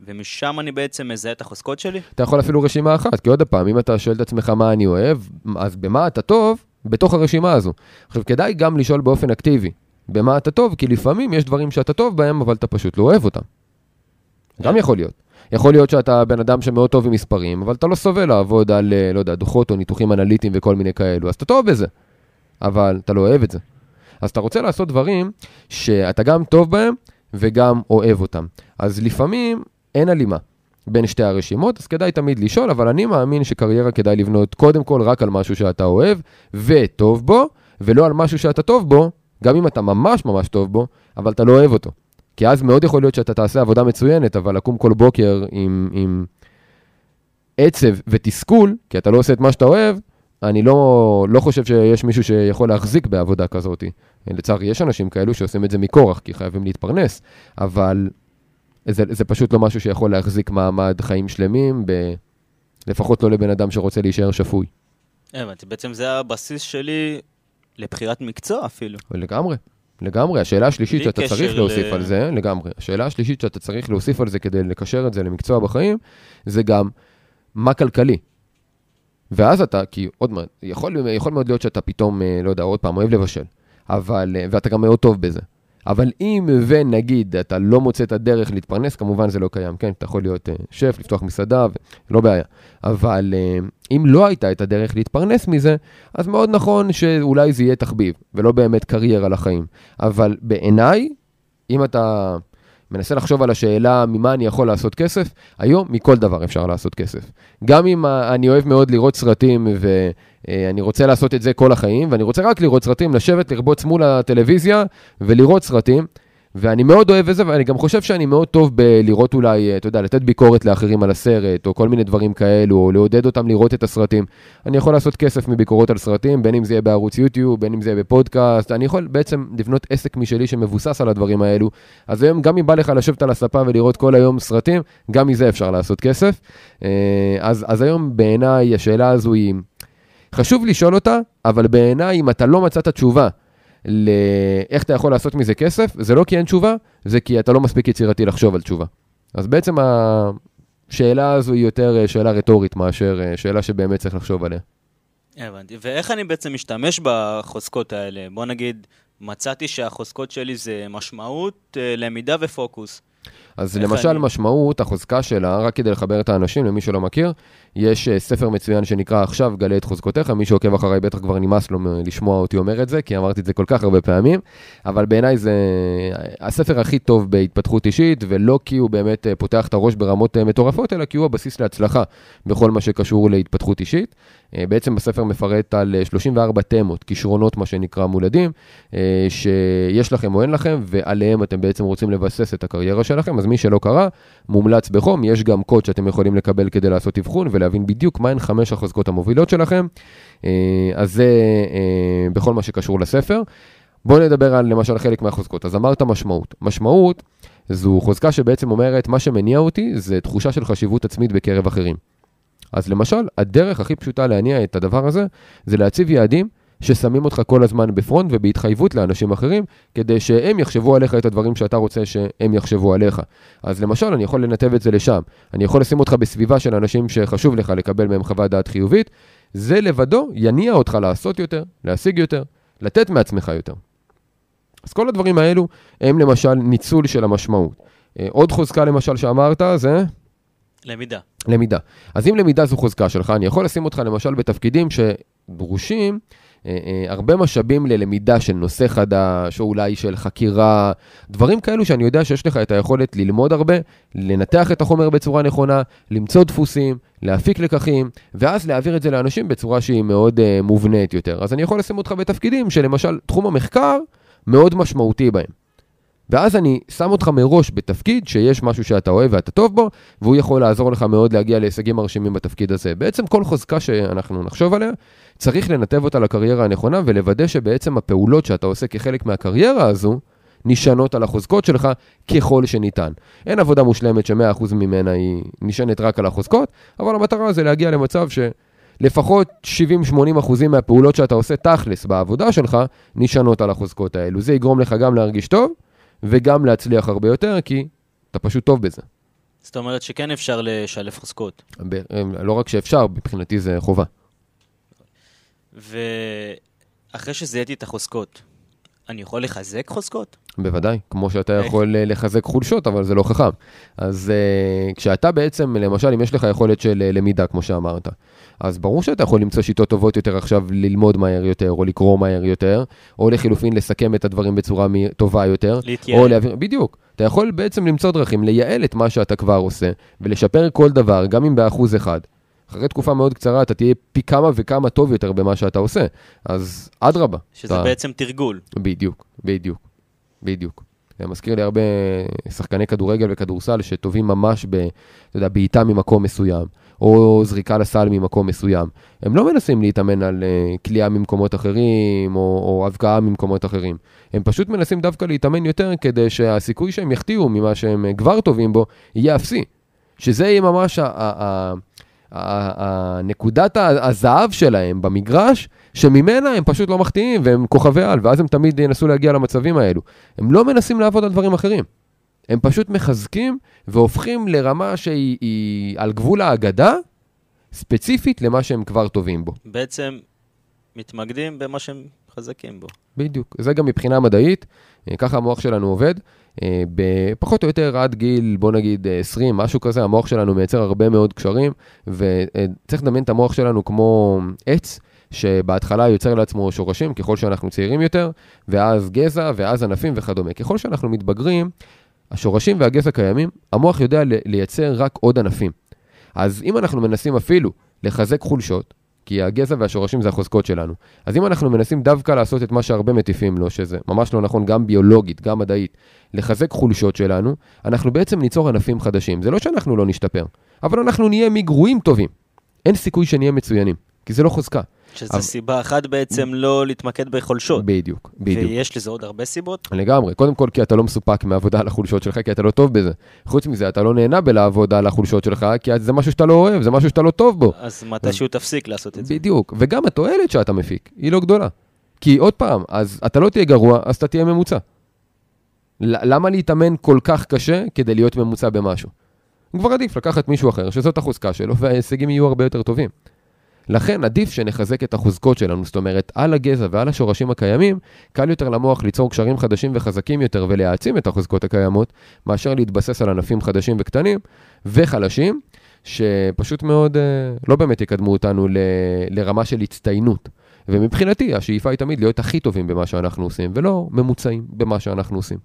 ומשם אני בעצם מזהה את החוזקות שלי? אתה יכול אפילו רשימה אחת, כי עוד פעם, אם אתה שואל את עצמך מה אני אוהב, אז במה אתה טוב, בתוך הרשימה הזו. עכשיו, כדאי גם לשאול באופן אקטיבי, במה אתה טוב, כי לפעמים יש דברים שאתה טוב בהם, אבל אתה פשוט לא אוהב אותם. גם כן. יכול להיות. יכול להיות שאתה בן אדם שמאוד טוב עם מספרים, אבל אתה לא סובל לעבוד על, אה, לא יודע, דוחות או ניתוחים אנליטיים וכל מיני כאלו, אז אתה טוב בזה, אבל אתה לא אוהב את זה. אז אתה רוצה לעשות דברים שאתה גם טוב בהם וגם אוהב אותם. אז לפעמים אין הלימה בין שתי הרשימות, אז כדאי תמיד לשאול, אבל אני מאמין שקריירה כדאי לבנות קודם כל רק על משהו שאתה אוהב וטוב בו, ולא על משהו שאתה טוב בו, גם אם אתה ממש ממש טוב בו, אבל אתה לא אוהב אותו. כי אז מאוד יכול להיות שאתה תעשה עבודה מצוינת, אבל לקום כל בוקר עם, עם עצב ותסכול, כי אתה לא עושה את מה שאתה אוהב, אני לא, לא חושב שיש מישהו שיכול להחזיק בעבודה כזאת. לצערי, יש אנשים כאלו שעושים את זה מכורח, כי חייבים להתפרנס, אבל זה, זה פשוט לא משהו שיכול להחזיק מעמד חיים שלמים, ב... לפחות לא לבן אדם שרוצה להישאר שפוי. הבנתי, בעצם זה הבסיס שלי לבחירת מקצוע אפילו. לגמרי, לגמרי. השאלה השלישית שאתה צריך ל... להוסיף על זה, לגמרי. השאלה השלישית שאתה צריך להוסיף על זה כדי לקשר את זה למקצוע בחיים, זה גם מה כלכלי. ואז אתה, כי עוד מעט, יכול, יכול מאוד להיות שאתה פתאום, אה, לא יודע, עוד פעם, אוהב לבשל, אבל, אה, ואתה גם מאוד טוב בזה. אבל אם ונגיד אתה לא מוצא את הדרך להתפרנס, כמובן זה לא קיים, כן? אתה יכול להיות uh, שף, לפתוח מסעדה, לא בעיה. אבל uh, אם לא הייתה את הדרך להתפרנס מזה, אז מאוד נכון שאולי זה יהיה תחביב, ולא באמת קריירה לחיים. אבל בעיניי, אם אתה מנסה לחשוב על השאלה ממה אני יכול לעשות כסף, היום מכל דבר אפשר לעשות כסף. גם אם אני אוהב מאוד לראות סרטים ואני רוצה לעשות את זה כל החיים, ואני רוצה רק לראות סרטים, לשבת, לרבוץ מול הטלוויזיה ולראות סרטים, ואני מאוד אוהב את זה, ואני גם חושב שאני מאוד טוב בלראות אולי, אתה יודע, לתת ביקורת לאחרים על הסרט, או כל מיני דברים כאלו, או לעודד אותם לראות את הסרטים. אני יכול לעשות כסף מביקורות על סרטים, בין אם זה יהיה בערוץ יוטיוב, בין אם זה יהיה בפודקאסט, אני יכול בעצם לבנות עסק משלי שמבוסס על הדברים האלו. אז היום, גם אם בא לך לשבת על הספה ולראות כל היום סרטים, גם מזה אפשר לעשות כסף. אה, אז, אז היום בעיניי השאלה הזו היא, חשוב לשאול אותה, אבל בעיניי אם אתה לא מצאת תשובה, לאיך אתה יכול לעשות מזה כסף, זה לא כי אין תשובה, זה כי אתה לא מספיק יצירתי לחשוב על תשובה. אז בעצם השאלה הזו היא יותר אה, שאלה רטורית מאשר אה, שאלה שבאמת צריך לחשוב עליה. הבנתי. ואיך אני בעצם משתמש בחוזקות האלה? בוא נגיד, מצאתי שהחוזקות שלי זה משמעות, אה, למידה ופוקוס. אז למשל אני... משמעות, החוזקה שלה, רק כדי לחבר את האנשים, למי שלא מכיר, יש uh, ספר מצוין שנקרא עכשיו גלה את חוזקותיך, מי שעוקב אחריי בטח כבר נמאס לו לשמוע אותי אומר את זה, כי אמרתי את זה כל כך הרבה פעמים, אבל בעיניי זה הספר הכי טוב בהתפתחות אישית, ולא כי הוא באמת uh, פותח את הראש ברמות מטורפות, אלא כי הוא הבסיס להצלחה בכל מה שקשור להתפתחות אישית. בעצם בספר מפרט על uh, 34 תמות, כישרונות מה שנקרא מולדים, שיש לכם או אין לכם, ועליהם אתם בעצם רוצים לבסס את הקריירה שלכם, אז מי שלא קרא, מומלץ בחום, יש גם קוד שאתם יכולים לקבל כדי לעשות אבחון ולהבין בדיוק מהן חמש החוזקות המובילות שלכם. אה, אז זה אה, בכל מה שקשור לספר. בואו נדבר על למשל חלק מהחוזקות. אז אמרת משמעות. משמעות זו חוזקה שבעצם אומרת, מה שמניע אותי זה תחושה של חשיבות עצמית בקרב אחרים. אז למשל, הדרך הכי פשוטה להניע את הדבר הזה, זה להציב יעדים ששמים אותך כל הזמן בפרונט ובהתחייבות לאנשים אחרים, כדי שהם יחשבו עליך את הדברים שאתה רוצה שהם יחשבו עליך. אז למשל, אני יכול לנתב את זה לשם. אני יכול לשים אותך בסביבה של אנשים שחשוב לך לקבל מהם חוות דעת חיובית. זה לבדו יניע אותך לעשות יותר, להשיג יותר, לתת מעצמך יותר. אז כל הדברים האלו הם למשל ניצול של המשמעות. אה, עוד חוזקה למשל שאמרת זה... למידה. למידה. אז אם למידה זו חוזקה שלך, אני יכול לשים אותך למשל בתפקידים שדרושים הרבה משאבים ללמידה של נושא חדש, או אולי של חקירה, דברים כאלו שאני יודע שיש לך את היכולת ללמוד הרבה, לנתח את החומר בצורה נכונה, למצוא דפוסים, להפיק לקחים, ואז להעביר את זה לאנשים בצורה שהיא מאוד uh, מובנית יותר. אז אני יכול לשים אותך בתפקידים שלמשל תחום המחקר מאוד משמעותי בהם. ואז אני שם אותך מראש בתפקיד שיש משהו שאתה אוהב ואתה טוב בו, והוא יכול לעזור לך מאוד להגיע להישגים מרשימים בתפקיד הזה. בעצם כל חוזקה שאנחנו נחשוב עליה, צריך לנתב אותה לקריירה הנכונה ולוודא שבעצם הפעולות שאתה עושה כחלק מהקריירה הזו, נשענות על החוזקות שלך ככל שניתן. אין עבודה מושלמת ש-100% ממנה היא נשענת רק על החוזקות, אבל המטרה זה להגיע למצב ש... לפחות 70-80 אחוזים מהפעולות שאתה עושה תכלס בעבודה שלך, נשענות על החוזקות האלו. זה יגרום לך גם להרגיש טוב, וגם להצליח הרבה יותר, כי אתה פשוט טוב בזה. זאת אומרת שכן אפשר לשלב חוזקות. ב- לא רק שאפשר, מבחינתי זה חובה. ואחרי שזיהיתי את החוזקות, אני יכול לחזק חוזקות? בוודאי, כמו שאתה יכול אה, לחזק חולשות, אבל זה לא חכם. אז uh, כשאתה בעצם, למשל, אם יש לך יכולת של uh, למידה, כמו שאמרת, אז ברור שאתה יכול למצוא שיטות טובות יותר עכשיו ללמוד מהר יותר, או לקרוא מהר יותר, או לחילופין לסכם את הדברים בצורה טובה יותר. להתייעל. להעביר, בדיוק. אתה יכול בעצם למצוא דרכים לייעל את מה שאתה כבר עושה, ולשפר כל דבר, גם אם באחוז אחד. אחרי תקופה מאוד קצרה אתה תהיה פי כמה וכמה טוב יותר במה שאתה עושה. אז אדרבה. שזה אתה... בעצם תרגול. בדיוק, בדיוק, בדיוק. זה מזכיר לי הרבה שחקני כדורגל וכדורסל שטובים ממש ב, אתה יודע, בעיטה ממקום מסוים, או זריקה לסל ממקום מסוים. הם לא מנסים להתאמן על uh, כליאה ממקומות אחרים, או, או הבקעה ממקומות אחרים. הם פשוט מנסים דווקא להתאמן יותר כדי שהסיכוי שהם יחטיאו ממה שהם uh, כבר טובים בו, יהיה אפסי. שזה יהיה ממש ה... ה, ה נקודת הזהב שלהם במגרש, שממנה הם פשוט לא מחטיאים והם כוכבי על, ואז הם תמיד ינסו להגיע למצבים האלו. הם לא מנסים לעבוד על דברים אחרים. הם פשוט מחזקים והופכים לרמה שהיא על גבול האגדה, ספציפית למה שהם כבר טובים בו. בעצם מתמקדים במה שהם חזקים בו. בדיוק. זה גם מבחינה מדעית, אה, ככה המוח שלנו עובד. אה, בפחות או יותר עד גיל, בוא נגיד 20, משהו כזה, המוח שלנו מייצר הרבה מאוד קשרים, וצריך לדמיין את המוח שלנו כמו עץ. שבהתחלה יוצר לעצמו שורשים ככל שאנחנו צעירים יותר, ואז גזע, ואז ענפים וכדומה. ככל שאנחנו מתבגרים, השורשים והגזע קיימים, המוח יודע לייצר רק עוד ענפים. אז אם אנחנו מנסים אפילו לחזק חולשות, כי הגזע והשורשים זה החוזקות שלנו. אז אם אנחנו מנסים דווקא לעשות את מה שהרבה מטיפים לו, שזה ממש לא נכון גם ביולוגית, גם מדעית, לחזק חולשות שלנו, אנחנו בעצם ניצור ענפים חדשים. זה לא שאנחנו לא נשתפר, אבל אנחנו נהיה מגרועים טובים. אין סיכוי שנהיה מצוינים, כי זה לא חוזקה. שזה אבל... סיבה אחת בעצם לא להתמקד בחולשות. בדיוק, בדיוק. ויש לזה עוד הרבה סיבות? לגמרי. קודם כל, כי אתה לא מסופק מעבודה על החולשות שלך, כי אתה לא טוב בזה. חוץ מזה, אתה לא נהנה בלעבוד על החולשות שלך, כי זה משהו שאתה לא אוהב, זה משהו שאתה לא טוב בו. אז מתישהו אז... תפסיק לעשות את זה. בדיוק. וגם התועלת שאתה מפיק, היא לא גדולה. כי עוד פעם, אז אתה לא תהיה גרוע, אז אתה תהיה ממוצע. למה להתאמן כל כך קשה כדי להיות ממוצע במשהו? כבר עדיף לקחת מישהו אחר, שזאת החוזקה שלו, וההישגים יהיו הרבה יותר טובים. לכן עדיף שנחזק את החוזקות שלנו, זאת אומרת, על הגזע ועל השורשים הקיימים, קל יותר למוח ליצור קשרים חדשים וחזקים יותר ולהעצים את החוזקות הקיימות, מאשר להתבסס על ענפים חדשים וקטנים וחלשים, שפשוט מאוד אה, לא באמת יקדמו אותנו ל, לרמה של הצטיינות. ומבחינתי, השאיפה היא תמיד להיות הכי טובים במה שאנחנו עושים, ולא ממוצעים במה שאנחנו עושים.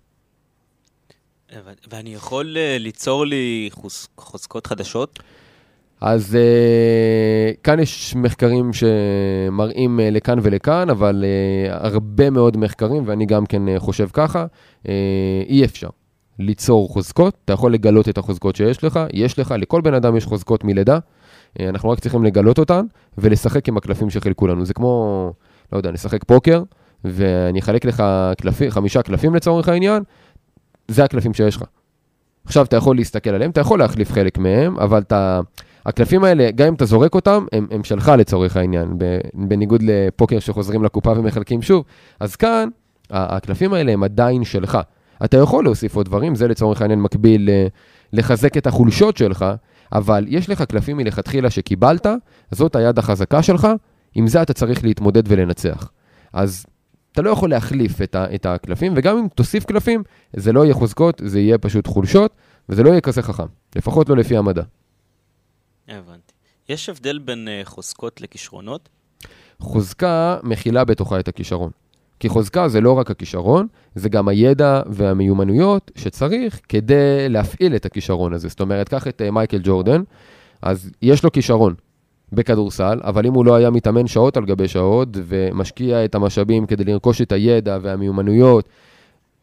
ואני יכול אה, ליצור לי חוזקות חדשות? אז uh, כאן יש מחקרים שמראים uh, לכאן ולכאן, אבל uh, הרבה מאוד מחקרים, ואני גם כן uh, חושב ככה, uh, אי אפשר. ליצור חוזקות, אתה יכול לגלות את החוזקות שיש לך, יש לך, לכל בן אדם יש חוזקות מלידה, אה, אנחנו רק צריכים לגלות אותן ולשחק עם הקלפים שחילקו לנו. זה כמו, לא יודע, נשחק פוקר, ואני אחלק לך קלפים, חמישה קלפים לצורך העניין, זה הקלפים שיש לך. עכשיו אתה יכול להסתכל עליהם, אתה יכול להחליף חלק מהם, אבל אתה... הקלפים האלה, גם אם אתה זורק אותם, הם, הם שלך לצורך העניין, בניגוד לפוקר שחוזרים לקופה ומחלקים שוב. אז כאן, הקלפים האלה הם עדיין שלך. אתה יכול להוסיף עוד דברים, זה לצורך העניין מקביל לחזק את החולשות שלך, אבל יש לך קלפים מלכתחילה שקיבלת, זאת היד החזקה שלך, עם זה אתה צריך להתמודד ולנצח. אז אתה לא יכול להחליף את, ה, את הקלפים, וגם אם תוסיף קלפים, זה לא יהיה חוזקות, זה יהיה פשוט חולשות, וזה לא יהיה כזה חכם, לפחות לא לפי המדע. הבנתי. יש הבדל בין uh, חוזקות לכישרונות? חוזקה מכילה בתוכה את הכישרון. כי חוזקה זה לא רק הכישרון, זה גם הידע והמיומנויות שצריך כדי להפעיל את הכישרון הזה. זאת אומרת, קח את uh, מייקל ג'ורדן, אז יש לו כישרון בכדורסל, אבל אם הוא לא היה מתאמן שעות על גבי שעות ומשקיע את המשאבים כדי לרכוש את הידע והמיומנויות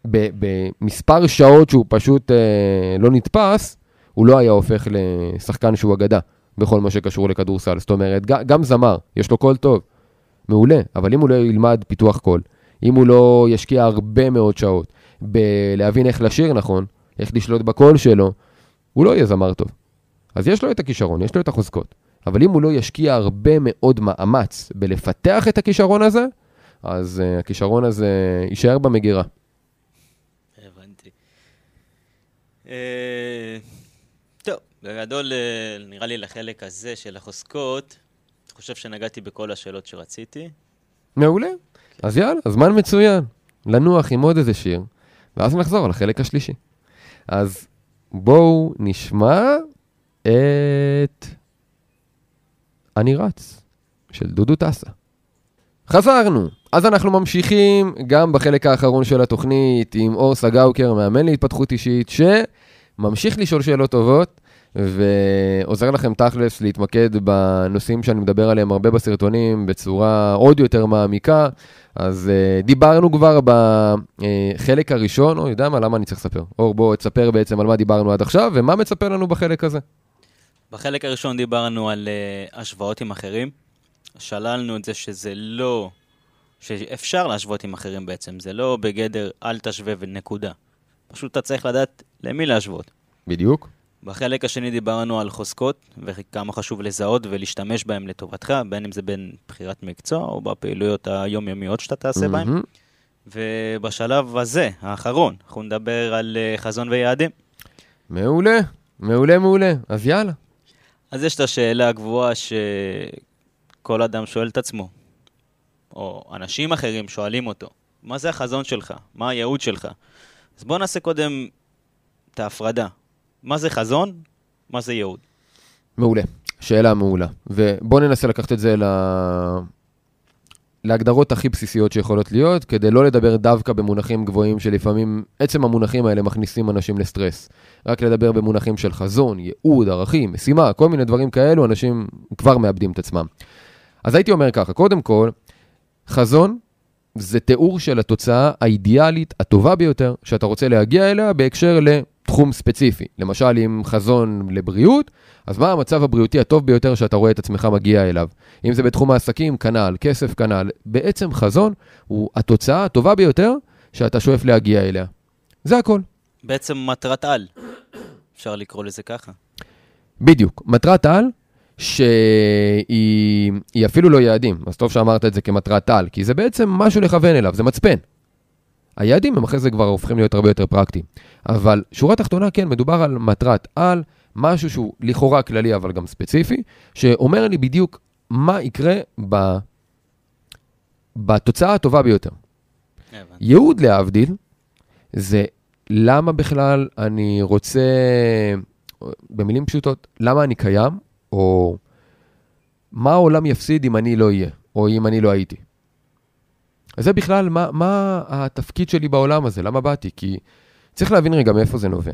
במספר שעות שהוא פשוט אה, לא נתפס, הוא לא היה הופך לשחקן שהוא אגדה בכל מה שקשור לכדורסל. זאת אומרת, גם זמר, יש לו קול טוב, מעולה, אבל אם הוא לא ילמד פיתוח קול, אם הוא לא ישקיע הרבה מאוד שעות בלהבין איך לשיר נכון, איך לשלוט בקול שלו, הוא לא יהיה זמר טוב. אז יש לו את הכישרון, יש לו את החוזקות. אבל אם הוא לא ישקיע הרבה מאוד מאמץ בלפתח את הכישרון הזה, אז uh, הכישרון הזה יישאר במגירה. הבנתי. Uh, בגדול, uh, נראה לי לחלק הזה של החוזקות, אני חושב שנגעתי בכל השאלות שרציתי. מעולה. אז יאללה, זמן מצוין. לנוח עם עוד איזה שיר, ואז נחזור לחלק השלישי. אז בואו נשמע את... אני רץ, של דודו טסה. חזרנו! אז אנחנו ממשיכים גם בחלק האחרון של התוכנית עם אור סגאוקר, מאמן להתפתחות אישית, שממשיך לשאול שאלות טובות ועוזר לכם תכלס להתמקד בנושאים שאני מדבר עליהם הרבה בסרטונים בצורה עוד יותר מעמיקה. אז uh, דיברנו כבר בחלק הראשון, או יודע מה, למה אני צריך לספר? אור, בוא תספר בעצם על מה דיברנו עד עכשיו ומה מצפה לנו בחלק הזה. בחלק הראשון דיברנו על uh, השוואות עם אחרים. שללנו את זה שזה לא... שאפשר להשוות עם אחרים בעצם, זה לא בגדר אל תשווה ונקודה. פשוט אתה צריך לדעת למי להשוות. בדיוק. בחלק השני דיברנו על חוזקות, וכמה חשוב לזהות ולהשתמש בהם לטובתך, בין אם זה בין בחירת מקצוע או בפעילויות היומיומיות שאתה תעשה mm-hmm. בהם. ובשלב הזה, האחרון, אנחנו נדבר על uh, חזון ויעדים. מעולה, מעולה, מעולה. אז יאללה. אז יש את השאלה הגבוהה שכל אדם שואל את עצמו, או אנשים אחרים שואלים אותו, מה זה החזון שלך? מה הייעוד שלך? אז בואו נעשה קודם את ההפרדה. מה זה חזון? מה זה ייעוד? מעולה, שאלה מעולה. ובואו ננסה לקחת את זה ל... להגדרות הכי בסיסיות שיכולות להיות, כדי לא לדבר דווקא במונחים גבוהים שלפעמים עצם המונחים האלה מכניסים אנשים לסטרס. רק לדבר במונחים של חזון, ייעוד, ערכים, משימה, כל מיני דברים כאלו, אנשים כבר מאבדים את עצמם. אז הייתי אומר ככה, קודם כל, חזון זה תיאור של התוצאה האידיאלית הטובה ביותר שאתה רוצה להגיע אליה בהקשר לתחום ספציפי. למשל, עם חזון לבריאות, אז מה המצב הבריאותי הטוב ביותר שאתה רואה את עצמך מגיע אליו? אם זה בתחום העסקים, כנ"ל, כסף, כנ"ל. בעצם חזון הוא התוצאה הטובה ביותר שאתה שואף להגיע אליה. זה הכל. בעצם מטרת על, אפשר לקרוא לזה ככה. בדיוק, מטרת על שהיא אפילו לא יעדים, אז טוב שאמרת את זה כמטרת על, כי זה בעצם משהו לכוון אליו, זה מצפן. היעדים הם אחרי זה כבר הופכים להיות הרבה יותר פרקטיים. אבל שורה תחתונה, כן, מדובר על מטרת על, משהו שהוא לכאורה כללי אבל גם ספציפי, שאומר לי בדיוק מה יקרה ב... בתוצאה הטובה ביותר. ייעוד להבדיל, זה למה בכלל אני רוצה, במילים פשוטות, למה אני קיים, או מה העולם יפסיד אם אני לא אהיה, או אם אני לא הייתי. אז זה בכלל, מה, מה התפקיד שלי בעולם הזה, למה באתי? כי צריך להבין רגע מאיפה זה נובע.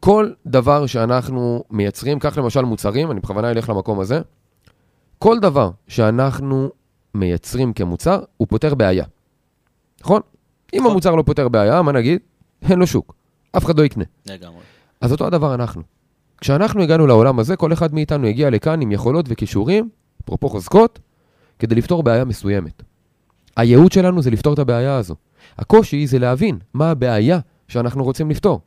כל דבר שאנחנו מייצרים, כך למשל מוצרים, אני בכוונה אלך למקום הזה, כל דבר שאנחנו מייצרים כמוצר, הוא פותר בעיה. נכון? אם נכון. המוצר לא פותר בעיה, מה נגיד? אין לו שוק. אף אחד לא יקנה. לגמרי. אז אותו הדבר אנחנו. כשאנחנו הגענו לעולם הזה, כל אחד מאיתנו הגיע לכאן עם יכולות וכישורים, אפרופו חוזקות, כדי לפתור בעיה מסוימת. הייעוד שלנו זה לפתור את הבעיה הזו. הקושי זה להבין מה הבעיה שאנחנו רוצים לפתור.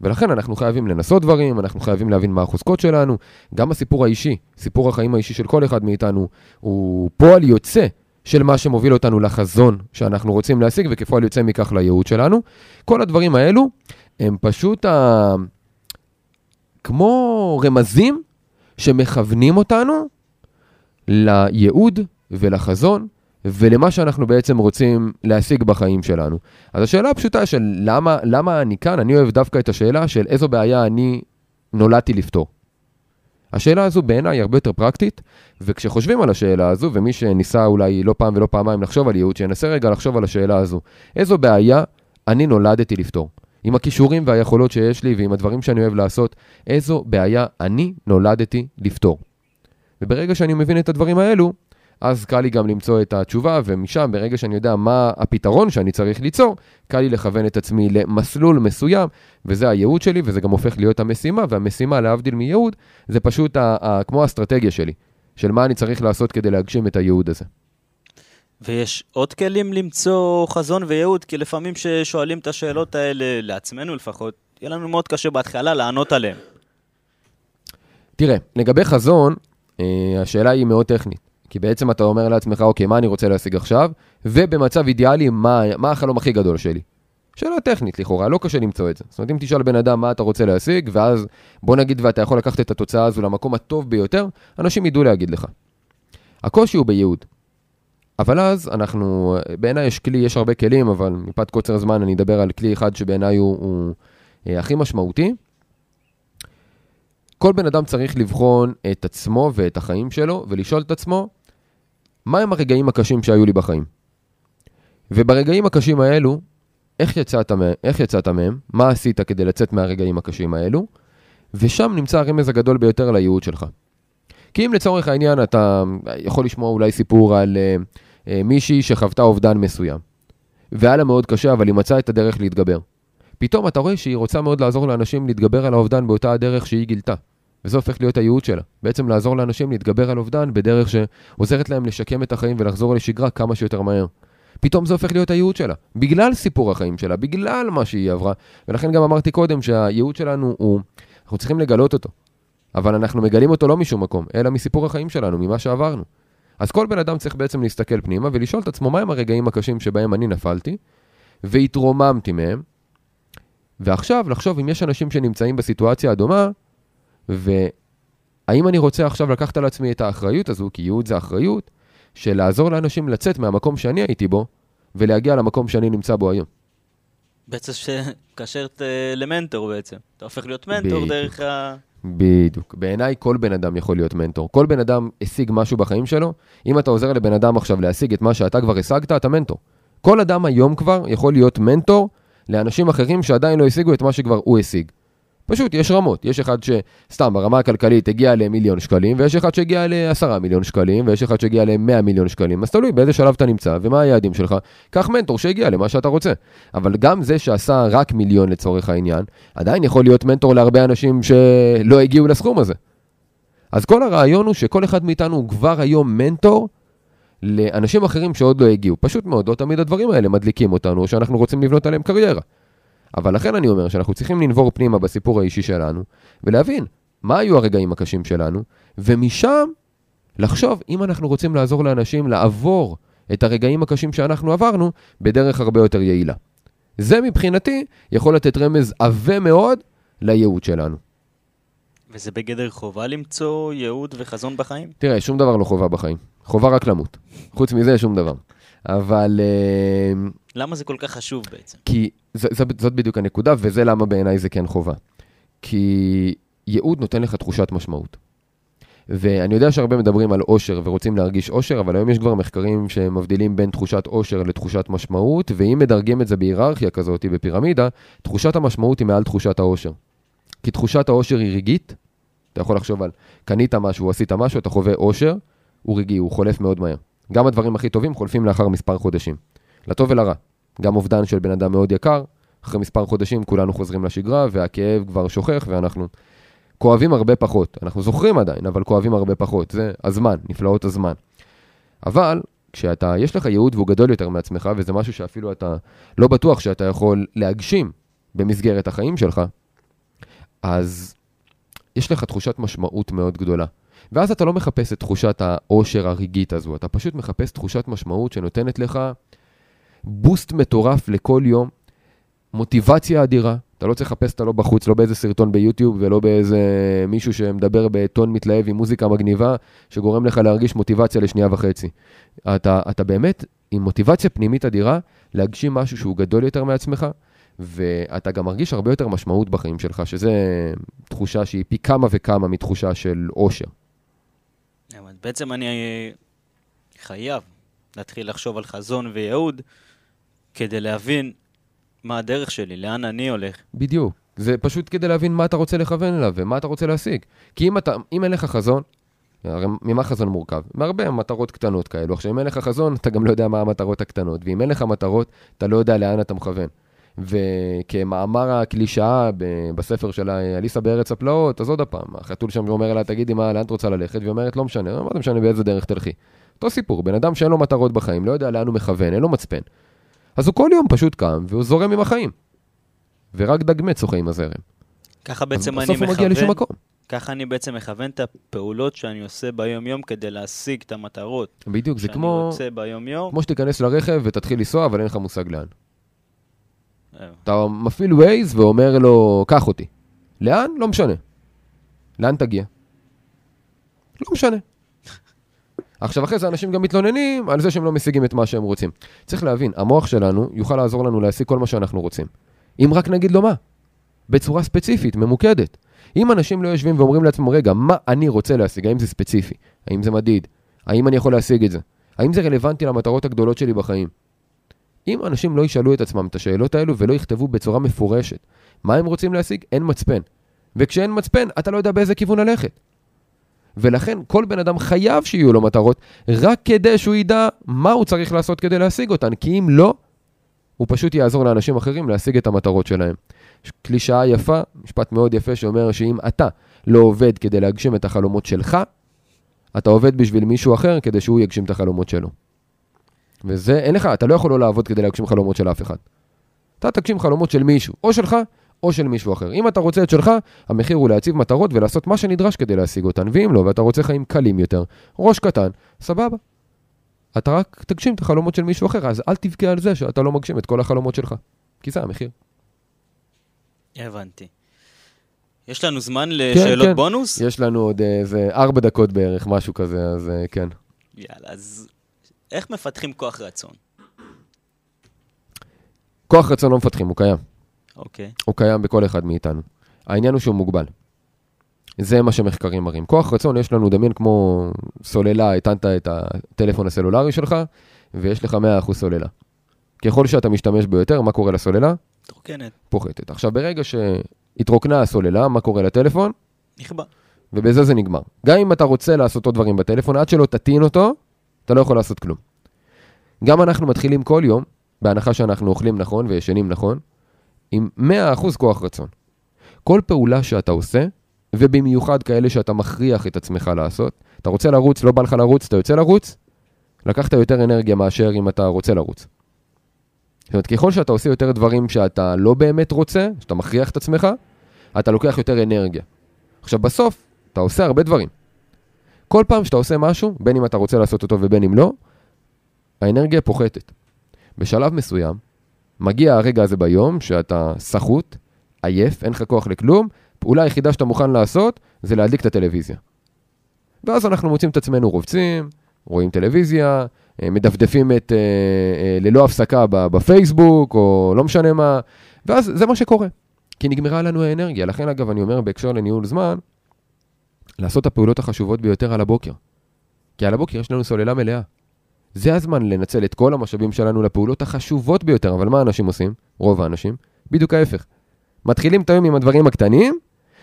ולכן אנחנו חייבים לנסות דברים, אנחנו חייבים להבין מה החוזקות שלנו. גם הסיפור האישי, סיפור החיים האישי של כל אחד מאיתנו, הוא פועל יוצא של מה שמוביל אותנו לחזון שאנחנו רוצים להשיג, וכפועל יוצא מכך לייעוד שלנו. כל הדברים האלו הם פשוט ה... כמו רמזים שמכוונים אותנו לייעוד ולחזון ולמה שאנחנו בעצם רוצים להשיג בחיים שלנו. אז השאלה הפשוטה של למה, למה אני כאן, אני אוהב דווקא את השאלה של איזו בעיה אני נולדתי לפתור. השאלה הזו בעיניי הרבה יותר פרקטית, וכשחושבים על השאלה הזו, ומי שניסה אולי לא פעם ולא פעמיים לחשוב על ייעוד, שינסה רגע לחשוב על השאלה הזו. איזו בעיה אני נולדתי לפתור? עם הכישורים והיכולות שיש לי ועם הדברים שאני אוהב לעשות, איזו בעיה אני נולדתי לפתור. וברגע שאני מבין את הדברים האלו, אז קל לי גם למצוא את התשובה, ומשם, ברגע שאני יודע מה הפתרון שאני צריך ליצור, קל לי לכוון את עצמי למסלול מסוים, וזה הייעוד שלי, וזה גם הופך להיות המשימה, והמשימה, להבדיל מייעוד, זה פשוט ה- ה- כמו האסטרטגיה שלי, של מה אני צריך לעשות כדי להגשים את הייעוד הזה. ויש עוד כלים למצוא חזון וייעוד, כי לפעמים כששואלים את השאלות האלה, לעצמנו לפחות, יהיה לנו מאוד קשה בהתחלה לענות עליהן. תראה, לגבי חזון, השאלה היא מאוד טכנית. כי בעצם אתה אומר לעצמך, אוקיי, מה אני רוצה להשיג עכשיו? ובמצב אידיאלי, מה, מה החלום הכי גדול שלי? שאלה טכנית לכאורה, לא קשה למצוא את זה. זאת אומרת, אם תשאל בן אדם מה אתה רוצה להשיג, ואז בוא נגיד ואתה יכול לקחת את התוצאה הזו למקום הטוב ביותר, אנשים ידעו להגיד לך. הקושי הוא בייעוד. אבל אז אנחנו, בעיניי יש כלי, יש הרבה כלים, אבל מפאת קוצר הזמן אני אדבר על כלי אחד שבעיניי הוא, הוא אה, הכי משמעותי. כל בן אדם צריך לבחון את עצמו ואת החיים שלו, ולשאול את עצמו, מהם הרגעים הקשים שהיו לי בחיים? וברגעים הקשים האלו, איך יצאת, איך יצאת מהם? מה עשית כדי לצאת מהרגעים הקשים האלו? ושם נמצא הרמז הגדול ביותר לייעוד שלך. כי אם לצורך העניין אתה יכול לשמוע אולי סיפור על uh, uh, מישהי שחוותה אובדן מסוים, והיה לה מאוד קשה, אבל היא מצאה את הדרך להתגבר. פתאום אתה רואה שהיא רוצה מאוד לעזור לאנשים להתגבר על האובדן באותה הדרך שהיא גילתה. וזה הופך להיות הייעוד שלה. בעצם לעזור לאנשים להתגבר על אובדן בדרך שעוזרת להם לשקם את החיים ולחזור לשגרה כמה שיותר מהר. פתאום זה הופך להיות הייעוד שלה, בגלל סיפור החיים שלה, בגלל מה שהיא עברה. ולכן גם אמרתי קודם שהייעוד שלנו הוא, אנחנו צריכים לגלות אותו. אבל אנחנו מגלים אותו לא משום מקום, אלא מסיפור החיים שלנו, ממה שעברנו. אז כל בן אדם צריך בעצם להסתכל פנימה ולשאול את עצמו מהם הרגעים הקשים שבהם אני נפלתי, והתרוממתי מהם, ועכשיו לחשוב אם יש אנשים שנמצאים בסיטואציה הדומה, והאם אני רוצה עכשיו לקחת על עצמי את האחריות הזו, כי ייעוד זה אחריות, של לעזור לאנשים לצאת מהמקום שאני הייתי בו, ולהגיע למקום שאני נמצא בו היום. בעצם שקשרת למנטור בעצם. אתה הופך להיות מנטור בדיוק. דרך ה... בדיוק. בעיניי כל בן אדם יכול להיות מנטור. כל בן אדם השיג משהו בחיים שלו, אם אתה עוזר לבן אדם עכשיו להשיג את מה שאתה כבר השגת, אתה מנטור. כל אדם היום כבר יכול להיות מנטור לאנשים אחרים שעדיין לא השיגו את מה שכבר הוא השיג. פשוט, יש רמות. יש אחד שסתם ברמה הכלכלית הגיע למיליון שקלים, ויש אחד שהגיע לעשרה מיליון שקלים, ויש אחד שהגיע למאה מיליון שקלים. אז תלוי באיזה שלב אתה נמצא ומה היעדים שלך. קח מנטור שהגיע למה שאתה רוצה. אבל גם זה שעשה רק מיליון לצורך העניין, עדיין יכול להיות מנטור להרבה אנשים שלא הגיעו לסכום הזה. אז כל הרעיון הוא שכל אחד מאיתנו הוא כבר היום מנטור לאנשים אחרים שעוד לא הגיעו. פשוט מאוד, לא תמיד הדברים האלה מדליקים אותנו, או שאנחנו רוצים לבנות עליהם קריירה. אבל לכן אני אומר שאנחנו צריכים לנבור פנימה בסיפור האישי שלנו, ולהבין מה היו הרגעים הקשים שלנו, ומשם לחשוב אם אנחנו רוצים לעזור לאנשים לעבור את הרגעים הקשים שאנחנו עברנו בדרך הרבה יותר יעילה. זה מבחינתי יכול לתת רמז עבה מאוד לייעוד שלנו. וזה בגדר חובה למצוא ייעוד וחזון בחיים? תראה, שום דבר לא חובה בחיים. חובה רק למות. חוץ מזה, שום דבר. אבל... אה, למה זה כל כך חשוב בעצם? כי ז, ז, זאת בדיוק הנקודה, וזה למה בעיניי זה כן חובה. כי ייעוד נותן לך תחושת משמעות. ואני יודע שהרבה מדברים על אושר ורוצים להרגיש אושר, אבל היום יש כבר מחקרים שמבדילים בין תחושת אושר לתחושת משמעות, ואם מדרגים את זה בהיררכיה כזאת, בפירמידה, תחושת המשמעות היא מעל תחושת האושר. כי תחושת האושר היא רגעית, אתה יכול לחשוב על קנית משהו, עשית משהו, אתה חווה אושר, הוא רגעי, הוא חולף מאוד מהר. גם הדברים הכי טובים חולפים לאחר מספר חודשים. לטוב ולרע. גם אובדן של בן אדם מאוד יקר, אחרי מספר חודשים כולנו חוזרים לשגרה, והכאב כבר שוכח, ואנחנו כואבים הרבה פחות. אנחנו זוכרים עדיין, אבל כואבים הרבה פחות. זה הזמן, נפלאות הזמן. אבל כשאתה, יש לך ייעוד והוא גדול יותר מעצמך, וזה משהו שאפילו אתה לא בטוח שאתה יכול להגשים במסגרת החיים שלך, אז יש לך תחושת משמעות מאוד גדולה. ואז אתה לא מחפש את תחושת העושר הרגעית הזו, אתה פשוט מחפש תחושת משמעות שנותנת לך בוסט מטורף לכל יום, מוטיבציה אדירה. אתה לא צריך לחפש אותה לא בחוץ, לא באיזה סרטון ביוטיוב ולא באיזה מישהו שמדבר בטון מתלהב עם מוזיקה מגניבה, שגורם לך להרגיש מוטיבציה לשנייה וחצי. אתה, אתה באמת עם מוטיבציה פנימית אדירה להגשים משהו שהוא גדול יותר מעצמך, ואתה גם מרגיש הרבה יותר משמעות בחיים שלך, שזה תחושה שהיא פי כמה וכמה מתחושה של אושר. בעצם אני חייב להתחיל לחשוב על חזון וייעוד כדי להבין מה הדרך שלי, לאן אני הולך. בדיוק. זה פשוט כדי להבין מה אתה רוצה לכוון אליו ומה אתה רוצה להשיג. כי אם, אתה, אם אין לך חזון, הרי ממה חזון מורכב? מהרבה מטרות קטנות כאלו. עכשיו, אם אין לך חזון, אתה גם לא יודע מה המטרות הקטנות. ואם אין לך מטרות, אתה לא יודע לאן אתה מכוון. וכמאמר הקלישאה בספר של אליסה בארץ הפלאות, אז עוד פעם, החתול שם אומר לה, תגידי, מה, לאן את רוצה ללכת? והיא אומרת, לא משנה, מה זה משנה באיזה דרך תלכי? אותו סיפור, בן אדם שאין לו מטרות בחיים, לא יודע לאן הוא מכוון, אין לו מצפן. אז הוא כל יום פשוט קם והוא זורם עם החיים. ורק דגמט שוחה עם הזרם. ככה בעצם אני מכוון... מגיע לשום מקום. ככה אני בעצם מכוון את הפעולות שאני עושה ביום-יום כדי להשיג את המטרות. בדיוק, זה כמו... שאני רוצה ביום-יום. כמו שתיכנס לרכב ותתחיל לנסוע, אבל אין לך מושג לאן. אתה מפעיל ווייז ואומר לו, קח אותי. לאן? לא משנה. לאן תגיע? לא משנה. עכשיו, אחרי זה אנשים גם מתלוננים על זה שהם לא משיגים את מה שהם רוצים. צריך להבין, המוח שלנו יוכל לעזור לנו להשיג כל מה שאנחנו רוצים. אם רק נגיד לו מה. בצורה ספציפית, ממוקדת. אם אנשים לא יושבים ואומרים לעצמם, רגע, מה אני רוצה להשיג? האם זה ספציפי? האם זה מדיד? האם אני יכול להשיג את זה? האם זה רלוונטי למטרות הגדולות שלי בחיים? אם אנשים לא ישאלו את עצמם את השאלות האלו ולא יכתבו בצורה מפורשת מה הם רוצים להשיג, אין מצפן. וכשאין מצפן, אתה לא יודע באיזה כיוון ללכת. ולכן כל בן אדם חייב שיהיו לו מטרות, רק כדי שהוא ידע מה הוא צריך לעשות כדי להשיג אותן, כי אם לא, הוא פשוט יעזור לאנשים אחרים להשיג את המטרות שלהם. יש קלישאה יפה, משפט מאוד יפה שאומר שאם אתה לא עובד כדי להגשים את החלומות שלך, אתה עובד בשביל מישהו אחר כדי שהוא יגשים את החלומות שלו. וזה, אין לך, אתה לא יכול לא לעבוד כדי להגשים חלומות של אף אחד. אתה תגשים חלומות של מישהו, או שלך, או של מישהו אחר. אם אתה רוצה את שלך, המחיר הוא להציב מטרות ולעשות מה שנדרש כדי להשיג אותן, ואם לא, ואתה רוצה חיים קלים יותר, ראש קטן, סבבה. אתה רק תגשים את החלומות של מישהו אחר, אז אל תבכה על זה שאתה לא מגשים את כל החלומות שלך, כי זה המחיר. הבנתי. יש לנו זמן לשאלות כן, כן. בונוס? יש לנו עוד איזה ארבע דקות בערך, משהו כזה, אז אה, כן. יאללה, אז איך מפתחים כוח רצון? כוח רצון לא מפתחים, הוא קיים. אוקיי. הוא קיים בכל אחד מאיתנו. העניין הוא שהוא מוגבל. זה מה שמחקרים מראים. כוח רצון יש לנו, דמיין כמו סוללה, הטענת את הטלפון הסלולרי שלך, ויש לך 100% סוללה. ככל שאתה משתמש בו יותר, מה קורה לסוללה? מתרוקנת. פוחתת. עכשיו, ברגע שהתרוקנה הסוללה, מה קורה לטלפון? נכבה. ובזה זה נגמר. גם אם אתה רוצה לעשות עוד דברים בטלפון, עד שלא תטעין אותו, אתה לא יכול לעשות כלום. גם אנחנו מתחילים כל יום, בהנחה שאנחנו אוכלים נכון וישנים נכון, עם 100% כוח רצון. כל פעולה שאתה עושה, ובמיוחד כאלה שאתה מכריח את עצמך לעשות, אתה רוצה לרוץ, לא בא לך לרוץ, אתה יוצא לרוץ, לקחת יותר אנרגיה מאשר אם אתה רוצה לרוץ. זאת אומרת, ככל שאתה עושה יותר דברים שאתה לא באמת רוצה, שאתה מכריח את עצמך, אתה לוקח יותר אנרגיה. עכשיו, בסוף, אתה עושה הרבה דברים. כל פעם שאתה עושה משהו, בין אם אתה רוצה לעשות אותו ובין אם לא, האנרגיה פוחתת. בשלב מסוים, מגיע הרגע הזה ביום שאתה סחוט, עייף, אין לך כוח לכלום, פעולה היחידה שאתה מוכן לעשות זה להדליק את הטלוויזיה. ואז אנחנו מוצאים את עצמנו רובצים, רואים טלוויזיה, אה, מדפדפים את, אה, אה, ללא הפסקה בפייסבוק, או לא משנה מה, ואז זה מה שקורה. כי נגמרה לנו האנרגיה. לכן, אגב, אני אומר בהקשר לניהול זמן, לעשות את הפעולות החשובות ביותר על הבוקר. כי על הבוקר יש לנו סוללה מלאה. זה הזמן לנצל את כל המשאבים שלנו לפעולות החשובות ביותר, אבל מה אנשים עושים? רוב האנשים? בדיוק ההפך. מתחילים את היום עם הדברים הקטנים,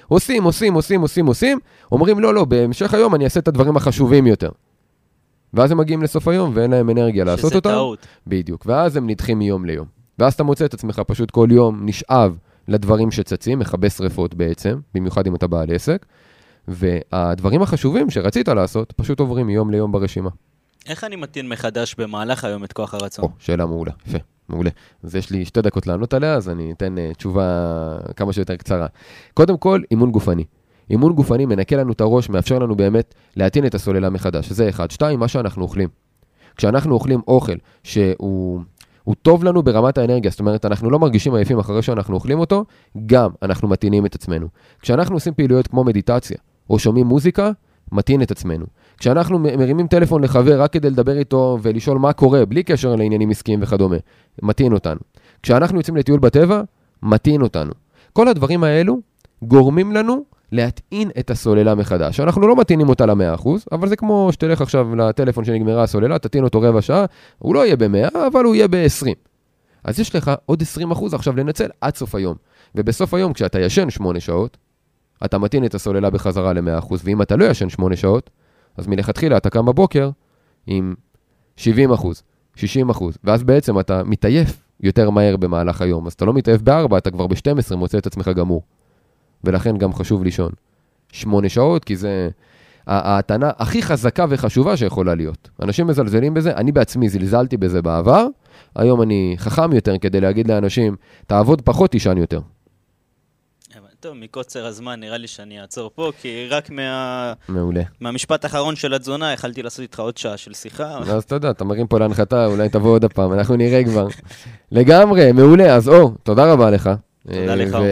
עושים, עושים, עושים, עושים, עושים, אומרים לא, לא, בהמשך היום אני אעשה את הדברים החשובים יותר. ואז הם מגיעים לסוף היום ואין להם אנרגיה לעשות אותם. שזה טעות. בדיוק, ואז הם נדחים מיום ליום. ואז אתה מוצא את עצמך פשוט כל יום נשאב לדברים שצצים, מכבה שרפות בעצם, במיוחד אם אתה בעל עסק, והדברים החשובים שרצית לעשות פשוט עוברים מיום ליום ברשימה. איך אני מטעין מחדש במהלך היום את כוח הרצון? או, שאלה מעולה, יפה, מעולה. אז יש לי שתי דקות לענות עליה, אז אני אתן uh, תשובה כמה שיותר קצרה. קודם כל, אימון גופני. אימון גופני מנקה לנו את הראש, מאפשר לנו באמת להטעין את הסוללה מחדש. זה אחד. שתיים, מה שאנחנו אוכלים. כשאנחנו אוכלים אוכל שהוא הוא טוב לנו ברמת האנרגיה, זאת אומרת, אנחנו לא מרגישים עייפים אחרי שאנחנו אוכלים אותו, גם אנחנו מטעינים את עצמנו. כשאנחנו עושים פעילויות כמו מדיטציה, או שומעים מוזיקה, מטעין את עצמנו. כשאנחנו מרימים טלפון לחבר רק כדי לדבר איתו ולשאול מה קורה, בלי קשר לעניינים עסקיים וכדומה, מטעין אותנו. כשאנחנו יוצאים לטיול בטבע, מטעין אותנו. כל הדברים האלו גורמים לנו להטעין את הסוללה מחדש. אנחנו לא מטעינים אותה ל-100%, אבל זה כמו שתלך עכשיו לטלפון שנגמרה הסוללה, תטעין אותו רבע שעה, הוא לא יהיה ב-100, אבל הוא יהיה ב-20. אז יש לך עוד 20% עכשיו לנצל עד סוף היום. ובסוף היום, כשאתה ישן 8 שעות, אתה מטעין את הסוללה בחזרה ל-100%, ואם אתה לא ישן 8 שעות, אז מלכתחילה אתה קם בבוקר עם 70 60 ואז בעצם אתה מתעייף יותר מהר במהלך היום. אז אתה לא מתעייף ב-4, אתה כבר ב-12 מוצא את עצמך גמור. ולכן גם חשוב לישון. שמונה שעות, כי זה ההתנה הכי חזקה וחשובה שיכולה להיות. אנשים מזלזלים בזה, אני בעצמי זלזלתי בזה בעבר, היום אני חכם יותר כדי להגיד לאנשים, תעבוד פחות, תישן יותר. טוב, מקוצר הזמן נראה לי שאני אעצור פה, כי רק מה... מעולה. מהמשפט האחרון של התזונה יכלתי לעשות איתך עוד שעה של שיחה. אז אתה יודע, אתה מרים פה להנחתה, אולי תבוא עוד הפעם, אנחנו נראה כבר. לגמרי, מעולה. אז או, תודה רבה לך. תודה לך, עומרי.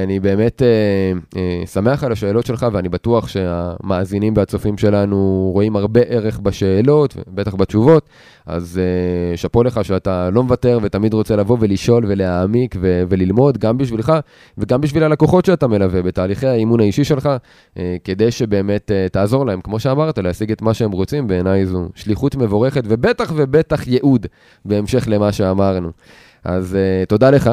ואני באמת אה, אה, שמח על השאלות שלך, ואני בטוח שהמאזינים והצופים שלנו רואים הרבה ערך בשאלות, ובטח בתשובות. אז אה, שאפו לך שאתה לא מוותר ותמיד רוצה לבוא ולשאול ולהעמיק ו- וללמוד, גם בשבילך וגם בשביל הלקוחות שאתה מלווה בתהליכי האימון האישי שלך, כדי שבאמת תעזור להם, כמו שאמרת, להשיג את מה שהם רוצים. בעיניי זו שליחות מבורכת, ובטח ובטח ייעוד, בהמשך למה שאמרנו. אז תודה לך.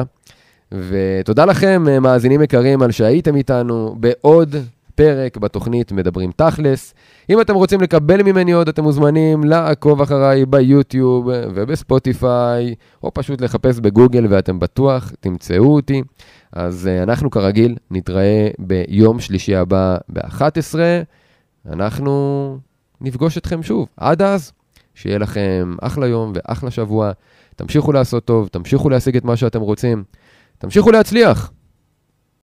ותודה לכם, אה, מאזינים יקרים, על שהייתם איתנו בעוד פרק בתוכנית מדברים תכלס. אם אתם רוצים לקבל ממני עוד, אתם מוזמנים לעקוב אחריי ביוטיוב ובספוטיפיי, או פשוט לחפש בגוגל ואתם בטוח תמצאו אותי. אז אה, אנחנו כרגיל נתראה ביום שלישי הבא ב-11. אנחנו נפגוש אתכם שוב. עד אז, שיהיה לכם אחלה יום ואחלה שבוע. תמשיכו לעשות טוב, תמשיכו להשיג את מה שאתם רוצים. תמשיכו להצליח.